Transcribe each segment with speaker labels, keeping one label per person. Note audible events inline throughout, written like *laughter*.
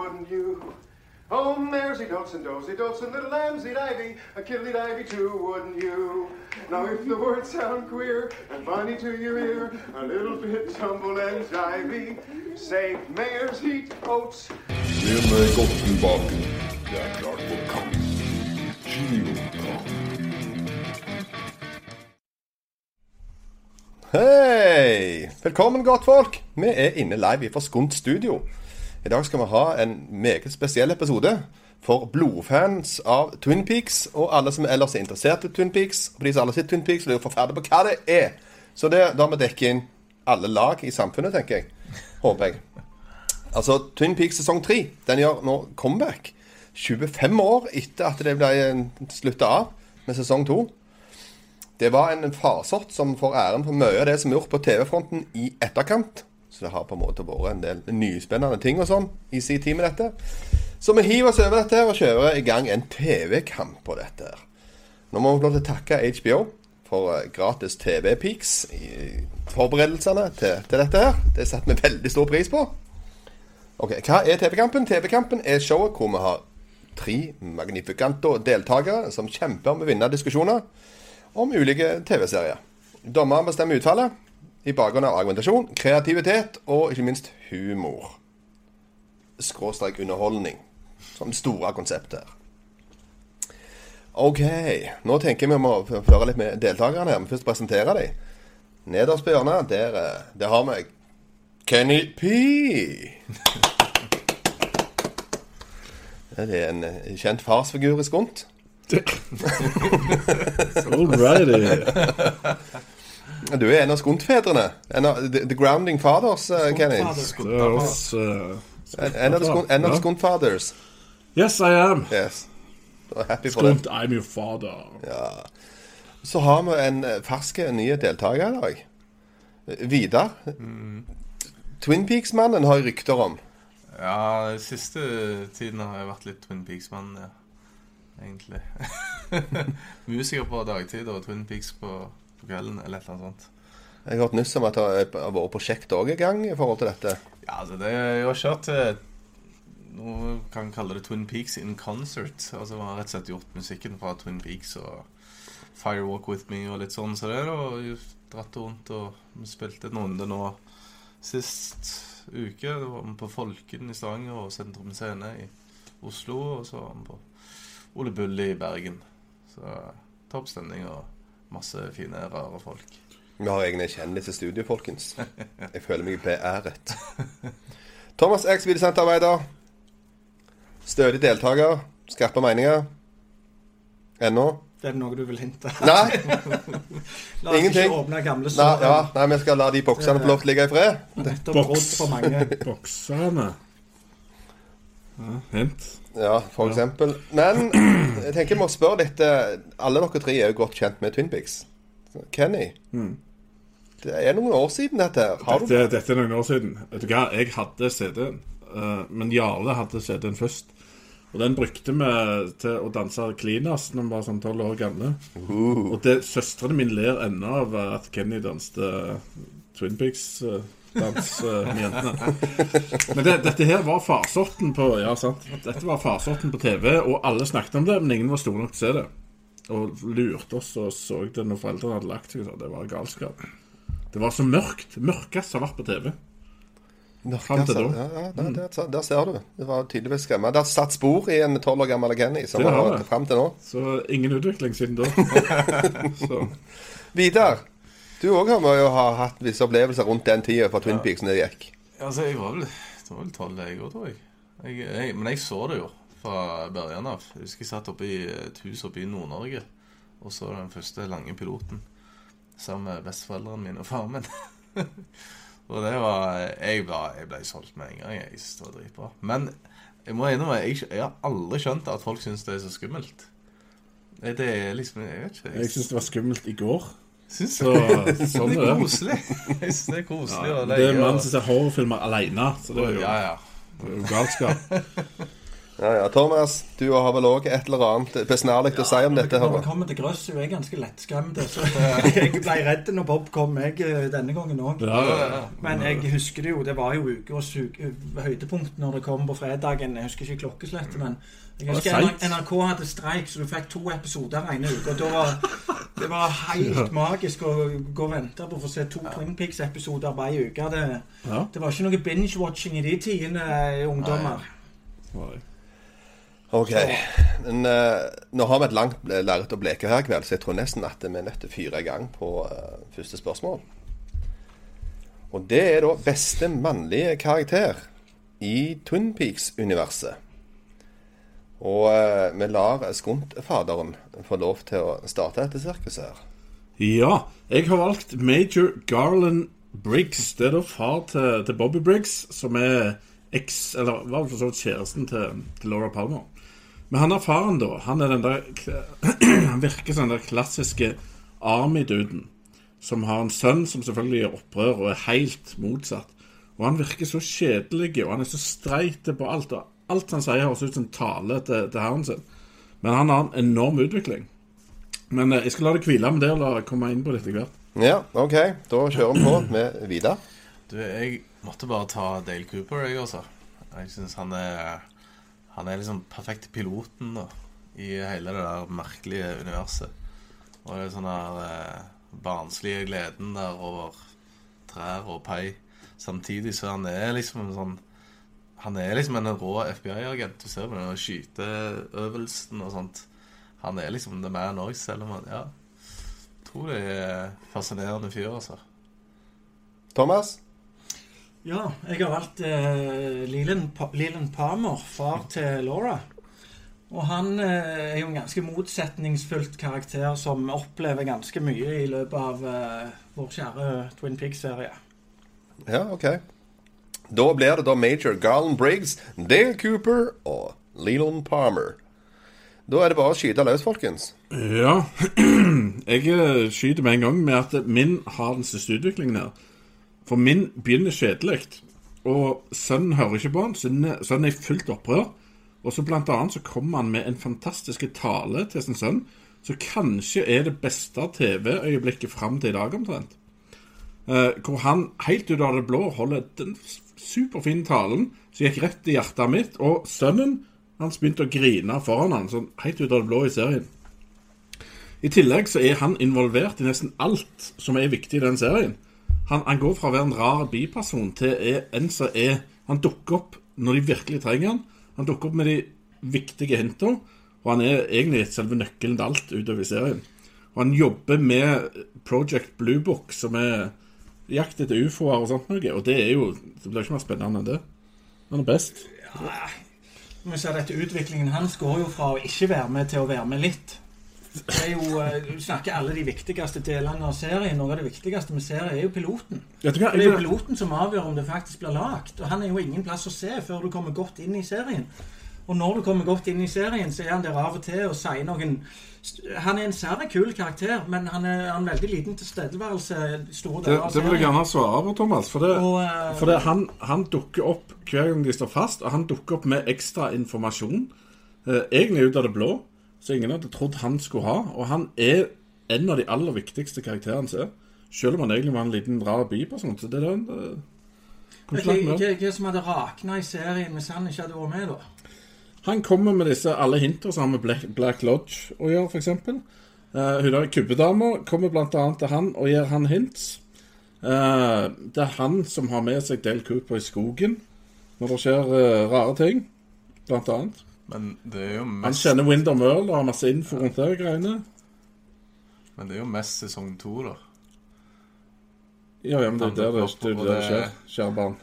Speaker 1: wouldn't you? Oh, maresy dotes and dozy dotes and little lambs eat ivy, a killied ivy too, wouldn't you? Now if the words sound queer and funny to your ear, a little bit tumble and jivey, say mares eat oats.
Speaker 2: Se meg godt tilbake. Det er klart for kamp. Girokamp.
Speaker 3: Hei! Velkommen, godt folk. Vi er inne live fra Skunt studio. I dag skal vi ha en meget spesiell episode for blodfans av Twin Peaks, og alle som ellers er interessert i Twin Peaks. Og de som alle sett Twin Peaks, lurer forferdelig på hva det er. Så det, da har vi dekket inn alle lag i samfunnet, tenker jeg. Håper jeg. Altså, Twin Peaks sesong 3 den gjør nå comeback. 25 år etter at det ble slutta av med sesong 2. Det var en farsott som får æren for mye av det som er gjort på TV-fronten i etterkant. Så det har på en måte vært en del nyspennende ting og sånn i sin tid med dette. Så vi hiver oss over dette her og kjører i gang en TV-kamp på dette. her. Nå må vi få lov til å takke HBO for eh, gratis TV-peaks i forberedelsene til, til dette her. Det setter vi veldig stor pris på. Ok, Hva er TV-kampen? TV-kampen er showet hvor vi har tre magnifikante deltakere som kjemper om å vinne diskusjoner om ulike TV-serier. Dommeren bestemmer utfallet i bakgrunn av argumentasjon, kreativitet og ikke minst humor. Skråstrek underholdning. Som det store konseptet her. OK. Nå tenker vi må å føre litt med deltakerne her. Men først presentere dem. Nederst på hjørnet, der, eh, der har vi Kenny P. Det er en eh, kjent farsfigur i Skunt. *laughs*
Speaker 4: Alrighty.
Speaker 3: Du er en av skuntfedrene. En av the, the Grounding Fathers, uh, Kenny.
Speaker 4: Uh,
Speaker 3: En av the skun- en av the Skunt Fathers.
Speaker 4: Yes, I am.
Speaker 3: Yes.
Speaker 4: Skunt, I'm your father.
Speaker 3: Så har vi en eh, fersk ny deltaker i dag. Vidar. Vidar. Twin Peaks-mannen har jeg rykter om.
Speaker 5: Ja, siste tiden har jeg vært litt Twin Peaks-mann, ja. Egentlig. *laughs* Musiker på dagtid og Twin Peaks på, på kvelden, eller et eller annet sånt.
Speaker 3: Jeg har hørt nyss om at det har vært prosjekt òg i gang i forhold til dette.
Speaker 5: Ja, altså det Jeg har kjørt til Noe kan kalle det Twin Peaks in concert. Altså Vi har rett og slett gjort musikken fra Twin Peaks og Firewalk With Me og litt sånn. Så det da dratt rundt og spilte en runde nå sist uke. Da var vi på Folken i Stavanger og Sentrum Scene i Oslo. Og så var vi på Ole Bull i Bergen. Så topp stemning og masse fine, rare folk.
Speaker 3: Vi har egne kjendiser i studio, folkens. Jeg føler meg beæret. Thomas X, videosenterarbeider. Stødig deltaker. Skarpe meninger. Ennå?
Speaker 6: Det er noe du vil hinte.
Speaker 3: Nei. *laughs*
Speaker 6: La oss
Speaker 3: Ingenting.
Speaker 6: ikke åpne gamle
Speaker 3: Nei,
Speaker 6: sår.
Speaker 3: ja, nei, vi skal la de boksene få lov til å ligge i fred.
Speaker 6: Nettopp brodd for mange.
Speaker 4: Boksene. Ja, hint.
Speaker 3: Ja, for eksempel. Men jeg tenker jeg må spørre litt eh, Alle dere tre er jo godt kjent med Twin Peaks. Kenny. Det er noen år siden dette her. dette, du
Speaker 4: Dette, er noen år siden. Vet du hva, jeg hadde CD-en, eh, men Jarle hadde CD-en først. Og den brukte vi til å danse cleaners når vi var sånn tolv år gamle. Og det, søstrene mine ler ennå av at Kenny danste Twin Med jentene. Men det, dette her var farsorten på Ja, sant. Dette var farsorten på TV, og alle snakket om det, men ingen var store nok til å se det. Og lurte oss og så det når foreldrene hadde lagt seg. Det var galskap. Det var så mørkt. Mørkest som har vært på TV. Mørkest.
Speaker 3: Ja, ja, der, der, der ser du. Det var tydeligvis skremmende. Det har satt spor i en tolv år gammel Kenny som
Speaker 4: Det har det.
Speaker 3: fram til nå.
Speaker 4: Så ingen utvikling siden da. *laughs*
Speaker 3: Vidar, du òg har jo ha hatt visse opplevelser rundt den tida fra Twin Peaks når det gikk.
Speaker 5: Altså, jeg var vel Det var vel tolv, jeg òg, tror jeg. Jeg, jeg. Men jeg så det jo fra begynnelsen av. Jeg husker jeg satt oppe i et hus oppe i Nord-Norge og så den første lange piloten sammen med besteforeldrene mine og faren min. *laughs* og det var Jeg ble, jeg ble solgt med en gang. Jeg syntes det var dritbra. Men jeg må innrømme, jeg, jeg har aldri skjønt at folk syns det er så skummelt. Det er liksom Jeg vet ikke.
Speaker 4: Jeg syns det var skummelt i går.
Speaker 5: Syns
Speaker 4: Så,
Speaker 5: det
Speaker 4: sånn
Speaker 5: er *laughs*
Speaker 4: er
Speaker 5: koselig. Jeg synes det er koselig å
Speaker 4: Det er en mann som ser horrorfilmer alene. Så det er jo,
Speaker 5: Ja, ja.
Speaker 4: det er jo galskap. *laughs*
Speaker 3: Ja, ja. Thomas, du har vel òg et eller annet besnærlig å si om dette?
Speaker 6: Når det kommer til grøss, er jeg ganske lettskremt. Så *laughs* jeg ble redd når Bob kom, jeg, eh, denne gangen òg.
Speaker 4: Ja, ja, ja.
Speaker 6: Men jeg husker det jo, det var jo ukas høydepunkt når det kom på fredagen. Jeg husker ikke klokkeslettet, men jeg husker? NRK hadde streik, så du fikk to episoder ene uke. Og var det var helt magisk å gå og vente på å få se to Twin Peaks-episoder på ei uke. Det,
Speaker 4: Ja.
Speaker 6: det var ikke noe binge-watching i de tidene, eh, ungdommer.
Speaker 4: Nei.
Speaker 3: Ok. Men, uh, nå har vi et langt lerret å bleke her i kveld, så jeg tror nesten at vi er nødt til å fyre i gang på uh, første spørsmål. Og det er da beste mannlige karakter i Twin Peaks-universet. Og eh, vi lar Skunt-faderen få lov til å starte dette sirkuset her.
Speaker 4: Ja, jeg har valgt Major Garland Briggs. Det er da far til, til Bobby Briggs, som er eks... Eller var for så vidt kjæresten til, til Laura Palmer. Men han er faren, da. Han er den der *clears throat* Han virker som den der klassiske Army-duden. Som har en sønn som selvfølgelig gjør opprør og er helt motsatt. Og han virker så kjedelig, og han er så streit på alt. Og alt han sier, høres ut som en tale til, til herren sin. Men han har en enorm utvikling. Men eh, jeg skal la det hvile med det og la det komme inn på det etter hvert.
Speaker 3: Ja, OK. Da kjører vi på med Vidar.
Speaker 5: Du, jeg måtte bare ta Dale Cooper, jeg også. Jeg syns han er Han er liksom perfekt piloten da, i hele det der merkelige universet. Og det er sånn der eh, barnslige gleden der over trær og pai. Samtidig så han er liksom en sånn Han er liksom en rå FBI-agent. Du ser på den skyteøvelsen og sånt. Han er liksom the man òg, selv om han Ja. Tror det er fascinerende fyr, altså.
Speaker 3: Thomas?
Speaker 6: Ja, jeg har valgt eh, Leland, Pa- Leland Palmer, far til Laura. Og han eh, er jo en ganske motsetningsfullt karakter som opplever ganske mye i løpet av eh, vår kjære Twin Peaks-serie.
Speaker 3: Ja, OK. Da blir det da Major Garland Briggs, Dale Cooper og Leland Palmer. Da er det bare å skyte løs, folkens.
Speaker 4: Ja, *clears throat* jeg eh, skyter med en gang med at min har den største utviklingen her. For min begynner kjedelig, og sønnen hører ikke på han. Sønnen er i fullt opprør. Og så blant annet så kommer han med en fantastisk tale til sin sønn, som kanskje er det beste TV-øyeblikket fram til i dag, omtrent. Eh, hvor han helt ut av det blå holder den superfine talen som gikk rett i hjertet mitt, og sønnen hans begynte å grine foran han, sånn helt ut av det blå i serien. I tillegg så er han involvert i nesten alt som er viktig i den serien. Han, han går fra å være en rar biperson til er en som er Han dukker opp når de virkelig trenger han. Han dukker opp med de viktige hintene, og han er egentlig selve nøkkelen til alt utover i serien. Og han jobber med Project Blue Book, som er jakt etter ufoer og sånt noe, og det er jo Det blir ikke mer spennende enn det. Han er best.
Speaker 6: Men så er dette Utviklingen hans går jo fra å ikke være med til å være med litt. Det er jo, eh, Du snakker alle de viktigste delene av serien. Noe av det viktigste med serien er jo piloten. Det er jo piloten som avgjør om det faktisk blir lagt. Og han er jo ingen plass å se før du kommer godt inn i serien. Og når du kommer godt inn i serien, så er han der av og til og sier noen Han er en særlig kul karakter, men han er en veldig liten tilstedeværelse store deler av
Speaker 4: det vil jeg
Speaker 6: serien.
Speaker 4: gjerne svare på, Thomas. For det,
Speaker 6: Og, uh,
Speaker 4: For det, han, han dukker opp hver gang de står fast, og han dukker opp med ekstra informasjon. Eh, egentlig ut av det blå, så ingen hadde trodd han skulle ha. Og han er en av de aller viktigste karakterene som er. Selv om han egentlig var en liten rar biperson. Så det er den
Speaker 6: hva, hva som hadde rakna i serien hvis han ikke hadde vært med, da?
Speaker 4: Han kommer med disse alle hinter som har med Black, Black Lodge å gjøre, f.eks. Uh, hun der kubbedama kommer annet til han og gir han hints. Uh, det er han som har med seg Del Cooper i skogen når det skjer uh, rare ting, blant annet.
Speaker 5: Men det er jo mest...
Speaker 4: Han kjenner Winder Merle og har masse info rundt det greiene.
Speaker 5: men det er jo mest sesong to, da.
Speaker 4: Ja, ja, men det er der det, det, det,
Speaker 5: det
Speaker 4: skjer, kjære barn.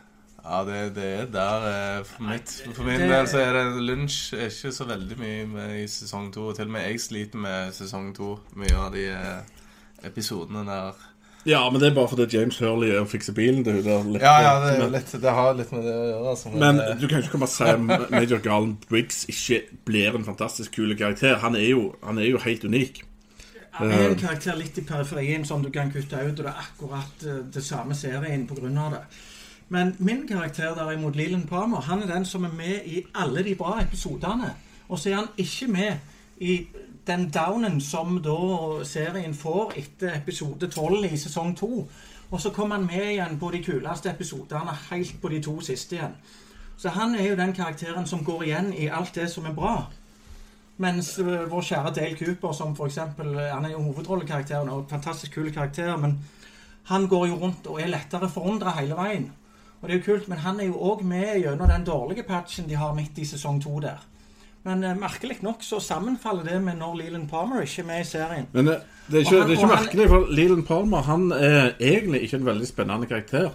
Speaker 5: Ja, det, det er der eh, For, mitt, for min
Speaker 6: det-
Speaker 5: del så er det lunsj er ikke så veldig mye med i sesong to. Og til og med jeg sliter med sesong to. Mye av de eh, episodene der
Speaker 4: Ja, men det er bare fordi James Hurley er og fikser bilen til henne.
Speaker 5: Ja, ja, det, er litt, det har litt med det å gjøre. Altså,
Speaker 4: men
Speaker 5: eh,
Speaker 4: du kan ikke komme og si at *laughs* Major Garland Briggs ikke blir en fantastisk kul karakter. Han er jo, han er jo helt unik.
Speaker 6: Han er en karakter litt i periferien som du kan kutte ut, og det er akkurat det samme serien av det. Men min karakter derimot, Leland Palmer, han er den som er med i alle de bra episodene. Og så er han ikke med i den downen som da serien får etter episode 12 i sesong 2. Og så kommer han med igjen på de kuleste episodene helt på de to siste igjen. Så han er jo den karakteren som går igjen i alt det som er bra. Mens øh, vår kjære Dale Cooper, som for eksempel, øh, han er jo hovedrollekarakteren og fantastisk kul karakter, men han går jo rundt og er lettere forundra hele veien. Og det er jo kult, men han er jo òg med gjennom den dårlige patchen de har midt i sesong to der. Men eh, merkelig nok så sammenfaller det med når Leland Palmer ikke er med i serien.
Speaker 4: Men det, det er ikke,
Speaker 6: han-
Speaker 4: det er ikke merkelig, for Leland Palmer han er egentlig ikke en veldig spennende karakter.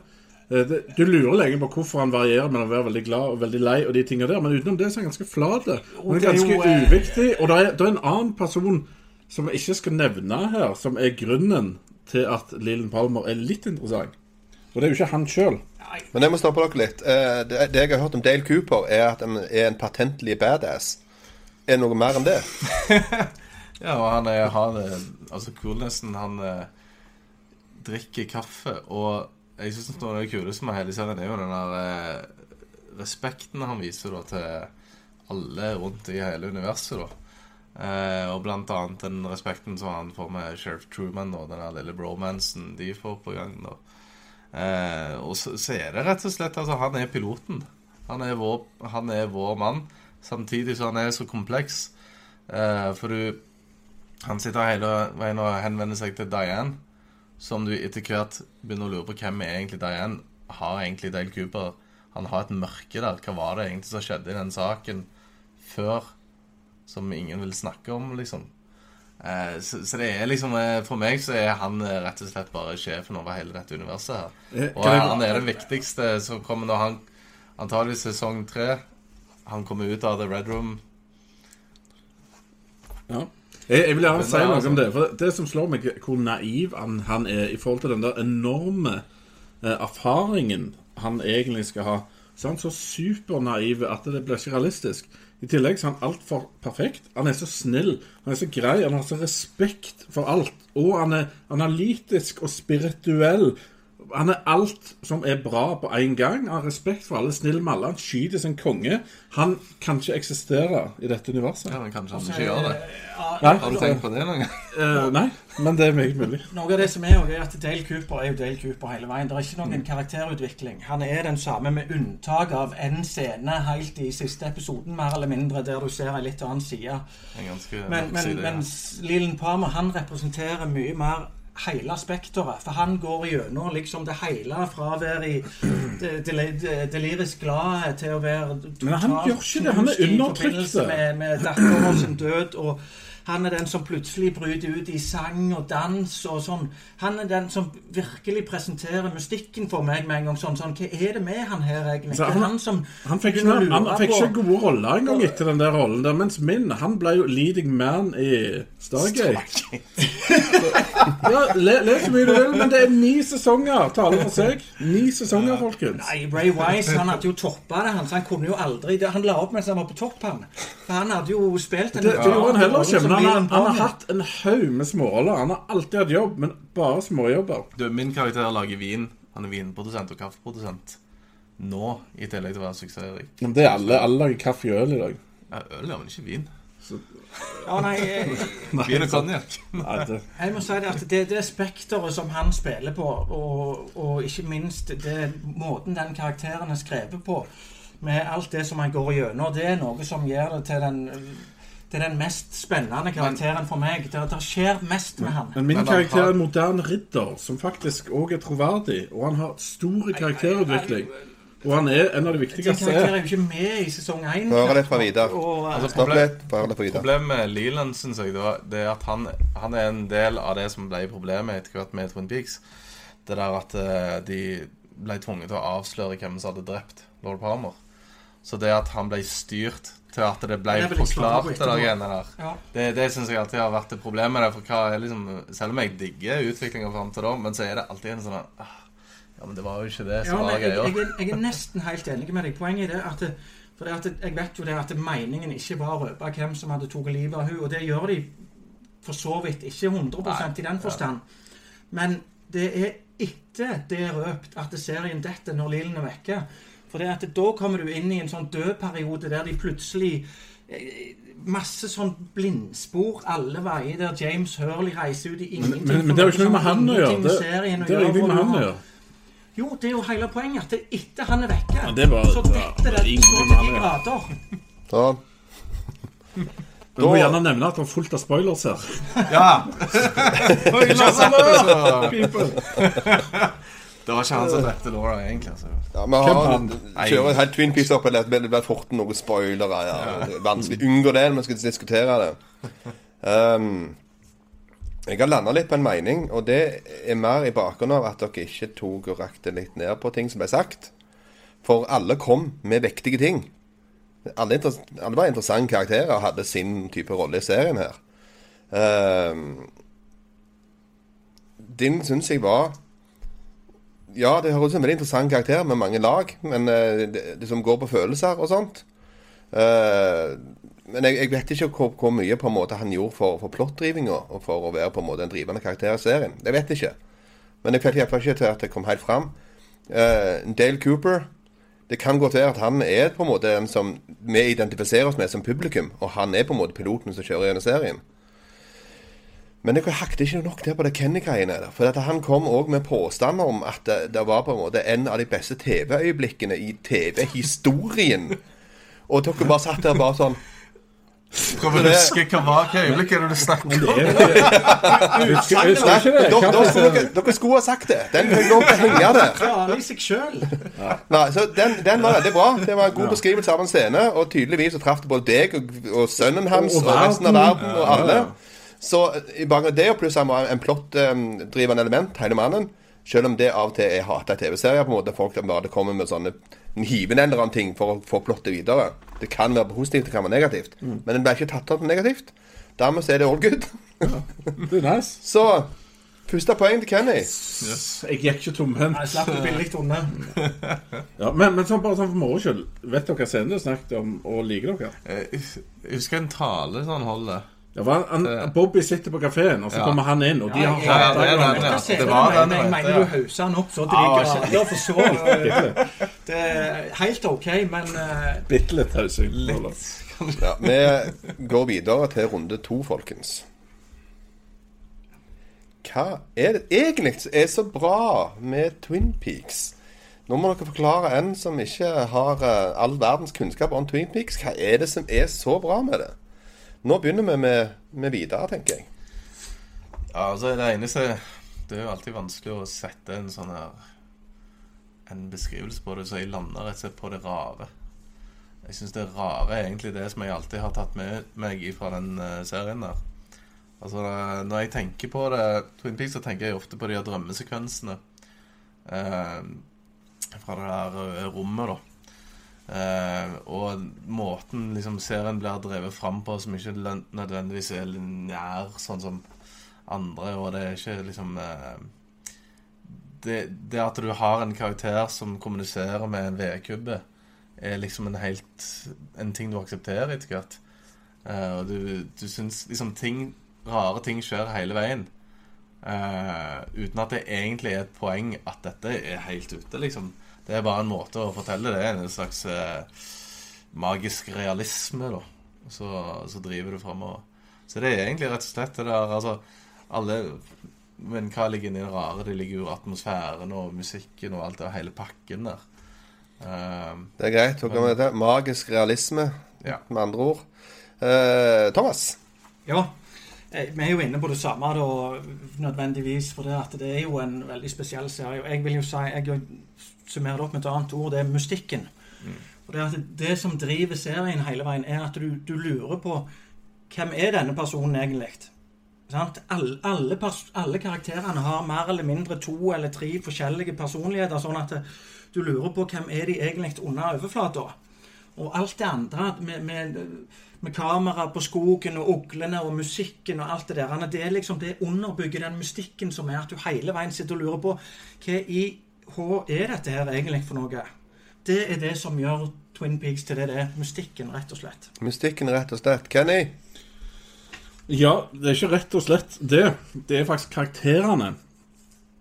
Speaker 4: Eh, Det, du lurer lenge på hvorfor han varierer mellom å være veldig glad og veldig lei, og de tingene der, men utenom det så er han ganske flat. Han er ganske
Speaker 6: jo, eh,
Speaker 4: uviktig. Og det er, det er en annen person som jeg ikke skal nevne her, som er grunnen til at Leland Palmer er litt interessant. Og det er jo ikke han sjøl.
Speaker 3: Men jeg må stoppe dere litt. Eh, Det, det jeg har hørt om Dale Cooper, er at han er en patentlig badass. Er det noe mer enn det? *laughs*
Speaker 5: Ja, og han er, han er Altså, coolnessen Han eh, drikker kaffe, og jeg syns noe av det kuleste med hele serien er jo den der eh, respekten han viser da til alle rundt i hele universet, da. Eh, og blant annet den respekten som han får med Sheriff Truman og den der lille bromansen de får på gang. da. Eh, og så, så er det rett og slett altså, Han er piloten. Han er vår, han er vår mann. Samtidig så han er så kompleks. Eh, for du Han sitter hele veien og henvender seg til Diane, som du etter hvert begynner å lure på hvem er egentlig Diane. Har egentlig Dale Cooper Han har et mørke der. Hva var det egentlig som skjedde i den saken før, som ingen vil snakke om, liksom? Eh, så, så det er liksom eh, For meg så er han eh, rett og slett bare sjefen over hele dette universet her. Og han er den viktigste som kommer når han Antageligvis sesong tre. Han kommer ut av The Red Room.
Speaker 4: Ja. Jeg, jeg vil gjerne si noe
Speaker 5: altså-
Speaker 4: om det. For det, som slår meg, hvor naiv han, han er i forhold til den der enorme eh, erfaringen han egentlig skal ha. Så er han så supernaiv at det blir ikke realistisk. I tillegg så er han altfor perfekt. Han er så snill, han er så grei, han har så respekt for alt. Og han er analytisk og spirituell. Han er alt som er bra på én gang. Han har respekt for alle, snill med alle. Han skyter sin konge. Han kan ikke eksistere i dette universet.
Speaker 5: Ja, men kanskje han ikke gjør det.
Speaker 4: Nei,
Speaker 5: Har du tenkt på det noen gang?
Speaker 4: Uh, nei, men det er meget mulig.
Speaker 6: Noe av det som er, også er at Dale Cooper er jo Dale Cooper hele veien. Det er ikke noen
Speaker 4: Mm.
Speaker 6: karakterutvikling. Han er den samme med unntak av en scene helt i siste episoden, mer eller mindre, der du ser en litt annen side.
Speaker 5: En ganske
Speaker 6: Men, men,
Speaker 5: side, ja.
Speaker 6: Leland Palmer han representerer mye mer hele spekteret. For han går gjennom liksom det hele fra å være i delirisk glad til å være
Speaker 4: Men han
Speaker 6: totalt
Speaker 4: gjør ikke det. Han er undertrykt.
Speaker 6: Med, med datteren sin død. og han er den som plutselig bryter ut i sang og dans og sånn. Han er den som virkelig presenterer mystikken for meg med en gang. sånn, sånn Hva er det med han her, egentlig?
Speaker 4: Så han-
Speaker 6: han som
Speaker 4: Han fikk ikke, han,
Speaker 6: han
Speaker 4: fikk ikke gode roller engang etter den der rollen der. Mens min, han ble jo leading man i Stargate. ja, le, le så mye du vil, men det er ni sesonger. Taler for seg. Ni sesonger, folkens.
Speaker 6: Nei, Ray Wise han hadde jo toppa det. Han, så han kunne jo aldri Han la opp mens han var på topp, han. For han hadde jo spilt en
Speaker 4: Det, det gjorde han heller ikke. Men han, har- han har hatt en haug med småroller. Han har alltid hatt jobb, men bare småjobber.
Speaker 5: Du, min karakter lager vin. Han er vinprodusent og kaffeprodusent. Nå, i tillegg til å være suksessrik.
Speaker 4: Men det er alle. Alle lager kaffe og øl i dag.
Speaker 5: Ja, øl, ja, men ikke vin.
Speaker 6: Ja, nei, jeg, *laughs*
Speaker 5: Vin og konjakk.
Speaker 6: Jeg må si det at det, det spekteret som han spiller på, og, og ikke minst det, måten den karakteren er skrevet på, med alt det som han går gjennom, det er noe som gjør det til den til den mest spennende karakteren for meg. Det, det skjer mest med han.
Speaker 4: men min
Speaker 5: Men
Speaker 4: karakter er en moderne ridder som faktisk òg er troverdig. Og han har stor karakterutvikling. Og han er en av de
Speaker 6: Den
Speaker 4: viktigste.
Speaker 6: karakteren
Speaker 4: er
Speaker 6: er jo ikke med i sesong én.
Speaker 3: Få det fra Vidar.
Speaker 6: Eh,
Speaker 5: Altså,
Speaker 3: Stopp
Speaker 5: Problem-
Speaker 3: litt. Få høre fra Vidar.
Speaker 5: Problemet med Leland, synes jeg, det, det er at han, han er en del av det som ble problemet etter hvert med Twin Peaks. Det der at eh, de ble tvunget til å avsløre hvem som hadde drept lord Palmer. Så det at han ble styrt til at det ble
Speaker 6: Det jeg
Speaker 5: forklart, det der greiene der.
Speaker 6: ja.
Speaker 5: Det, det syns jeg alltid har vært et problem med det. For hva er liksom, selv om jeg digger utviklinga fram til da, men så er det alltid en sånn ah, Ja, men det var jo ikke det som
Speaker 6: ja,
Speaker 5: var
Speaker 6: jeg, jeg, er- jeg er nesten helt enig med deg. Poenget er det at for det at Jeg vet jo det at meningen ikke var å røpe hvem som hadde tatt livet av henne, og det gjør de for så vidt ikke 100% i den forstand. Men det er etter det er røpt at serien detter når Lilen er vekke. For det at da kommer du inn i en sånn død periode der de plutselig eh, Masse sånn blindspor alle veier, der James Hurley reiser ut i ingenting.
Speaker 4: Men, men det er jo ikke noe med han å gjøre. Det,
Speaker 6: er
Speaker 4: det har ingenting med han å gjøre.
Speaker 6: Jo, det er jo hele poenget. At det er etter han er vekke,
Speaker 4: Ja, det er bare,
Speaker 6: så detter det
Speaker 4: ingenting
Speaker 6: så til de grader.
Speaker 3: Sånn.
Speaker 4: Du må gjerne nevne at det er fullt av spoilers her.
Speaker 5: Ja! *laughs* Har sett *laughs* det, var ikke han som drepte Laura, egentlig. altså.
Speaker 3: Ja, vi har,
Speaker 4: han?
Speaker 3: kjører helt Twin Peaks opp, eller det blir fort noen spoilere. Ja. Det er vanskelig å unngå det når vi skal diskutere det. Um, jeg har landa litt på en mening, og det er mer i bakgrunnen av at dere ikke tok og rakte litt ned på ting som ble sagt. For alle kom med vektige ting. Alle, alle var interessante karakterer og hadde sin type rolle i serien her. Um, din syns jeg var ja, det høres ut som en veldig interessant karakter med mange lag, men eh, det, det som går på følelser og sånt. Uh, men jeg, jeg vet ikke hvor, hvor mye på en måte han gjorde for, for plottdrivinga og for å være på en måte en drivende karakter i serien. Det vet jeg ikke. Men jeg følte iallfall ikke til at det kom helt fram. Uh, Dale Cooper Det kan godt være at han er på en måte en som vi identifiserer oss med som publikum, og han er på en måte piloten som kjører gjennom serien. Men jeg hakket ikke nok der på det Kenny-greiene. For at han kom òg med påstander om at det, det var på en måte en av de beste TV-øyeblikkene i TV-historien. Og dere bare satt der bare sånn
Speaker 5: Prøv å huske hva var hva øyeblikk det du snakker om?
Speaker 4: Er
Speaker 3: dere, dere, skulle, ha sagt det. Den lov til å henge der.
Speaker 6: Klarer seg sjøl.
Speaker 3: Nei, så den, den var veldig bra. Det var en god beskrivelse av en scene. Og tydeligvis så traff det både deg og, og sønnen hans
Speaker 4: Og-
Speaker 3: og, resten av
Speaker 4: verden.
Speaker 3: og alle. Så i bakgrunn det, og pluss han var en plottdrivende element, hele mannen. Selv om det av og til er hater TV-serier, på en måte folk bare kommer med sånne hivende eller annen ting for å få plottet videre. Det kan være positivt, det kan være negativt. Men den ble ikke tatt opp negativt. Dermed er det all good.
Speaker 4: Det er nice. *laughs*
Speaker 3: Så første poeng til Kenny.
Speaker 4: Jeg gikk ikke tomhendt.
Speaker 6: Jeg slapp det billig unna. *laughs*
Speaker 4: Ja, men, men sånn, bare sånn for moro skyld. Vet dere hva scenen du snakket om, og liker dere?
Speaker 5: Eh, Jeg husker en tale sånn holder.
Speaker 4: Ja, for han, han, Bobby sitter på kafeen, og så
Speaker 5: Ja.
Speaker 4: kommer han inn, og de har
Speaker 5: ja,
Speaker 4: ja,
Speaker 5: det ja.
Speaker 6: Hva ser
Speaker 5: det var den jeg
Speaker 6: Mener
Speaker 5: ja.
Speaker 6: du hauser han opp så til
Speaker 5: Ja,
Speaker 6: de grader for så. *laughs* Det er helt OK, men eh,
Speaker 4: Bitte litt hausing.
Speaker 3: Ja, vi går videre til runde to, folkens. Hva er det egentlig som er så bra med Twin Peaks? Nå må dere forklare en som ikke har eh, all verdens kunnskap om Twin Peaks. Hva er det som er så bra med det? Nå begynner vi med, med videre, tenker jeg.
Speaker 5: Ja, altså det eneste Det er jo alltid vanskelig å sette en sånn her En beskrivelse på det, så jeg lander rett og slett på det rare. Jeg syns det rare er egentlig det som jeg alltid har tatt med meg fra den eh, serien der. Altså, Når jeg tenker på det Twin Peaks, så tenker jeg ofte på de her drømmesekvensene. Eh, fra det der eh, rommet, da. Eh, og måten liksom serien blir drevet fram på, som ikke nødvendigvis er lineær, sånn som andre, og det er ikke liksom uh, det, det at du har en karakter som kommuniserer med en vedkubbe, er liksom en helt En ting du aksepterer etter hvert. Uh, og du, du syns liksom ting Rare ting skjer hele veien. Uten at det egentlig er et poeng at dette er helt ute, liksom. Det er bare en måte å fortelle det En slags eh, magisk realisme, da. Så, så driver du framover. Så det er egentlig rett og slett det der Altså, alle Men hva ligger inni det rare? Det ligger jo atmosfæren og musikken og alt det, og hele pakken der. Eh,
Speaker 3: Det er greit. Dere med det. Magisk realisme,
Speaker 5: ja.
Speaker 3: med andre ord. Uh, Thomas.
Speaker 6: Ja. eh, Vi er jo inne på det samme da, nødvendigvis. For det, at det er jo en veldig spesiell serie. Og jeg vil jo si, jeg summerer det opp med et annet ord, det er mystikken. Og det, at det som driver serien hele veien, er at du, du lurer på hvem er denne personen egentlig? Alle, alle, alle karakterene har mer eller mindre to eller tre forskjellige personligheter. Sånn at du lurer på hvem er de egentlig under overflata. Og alt det andre med, med, med kamera på skogen og uglene og musikken og alt det der, det er liksom det underbygger den mystikken som er at du hele veien sitter og lurer på hva i H er dette her egentlig for noe? Det er det som gjør Twin Peaks til det det er. Mystikken, rett og slett.
Speaker 3: Mystikken, rett og slett. Kenny.
Speaker 4: Ja, det er ikke rett og slett det. Det er faktisk karakterene.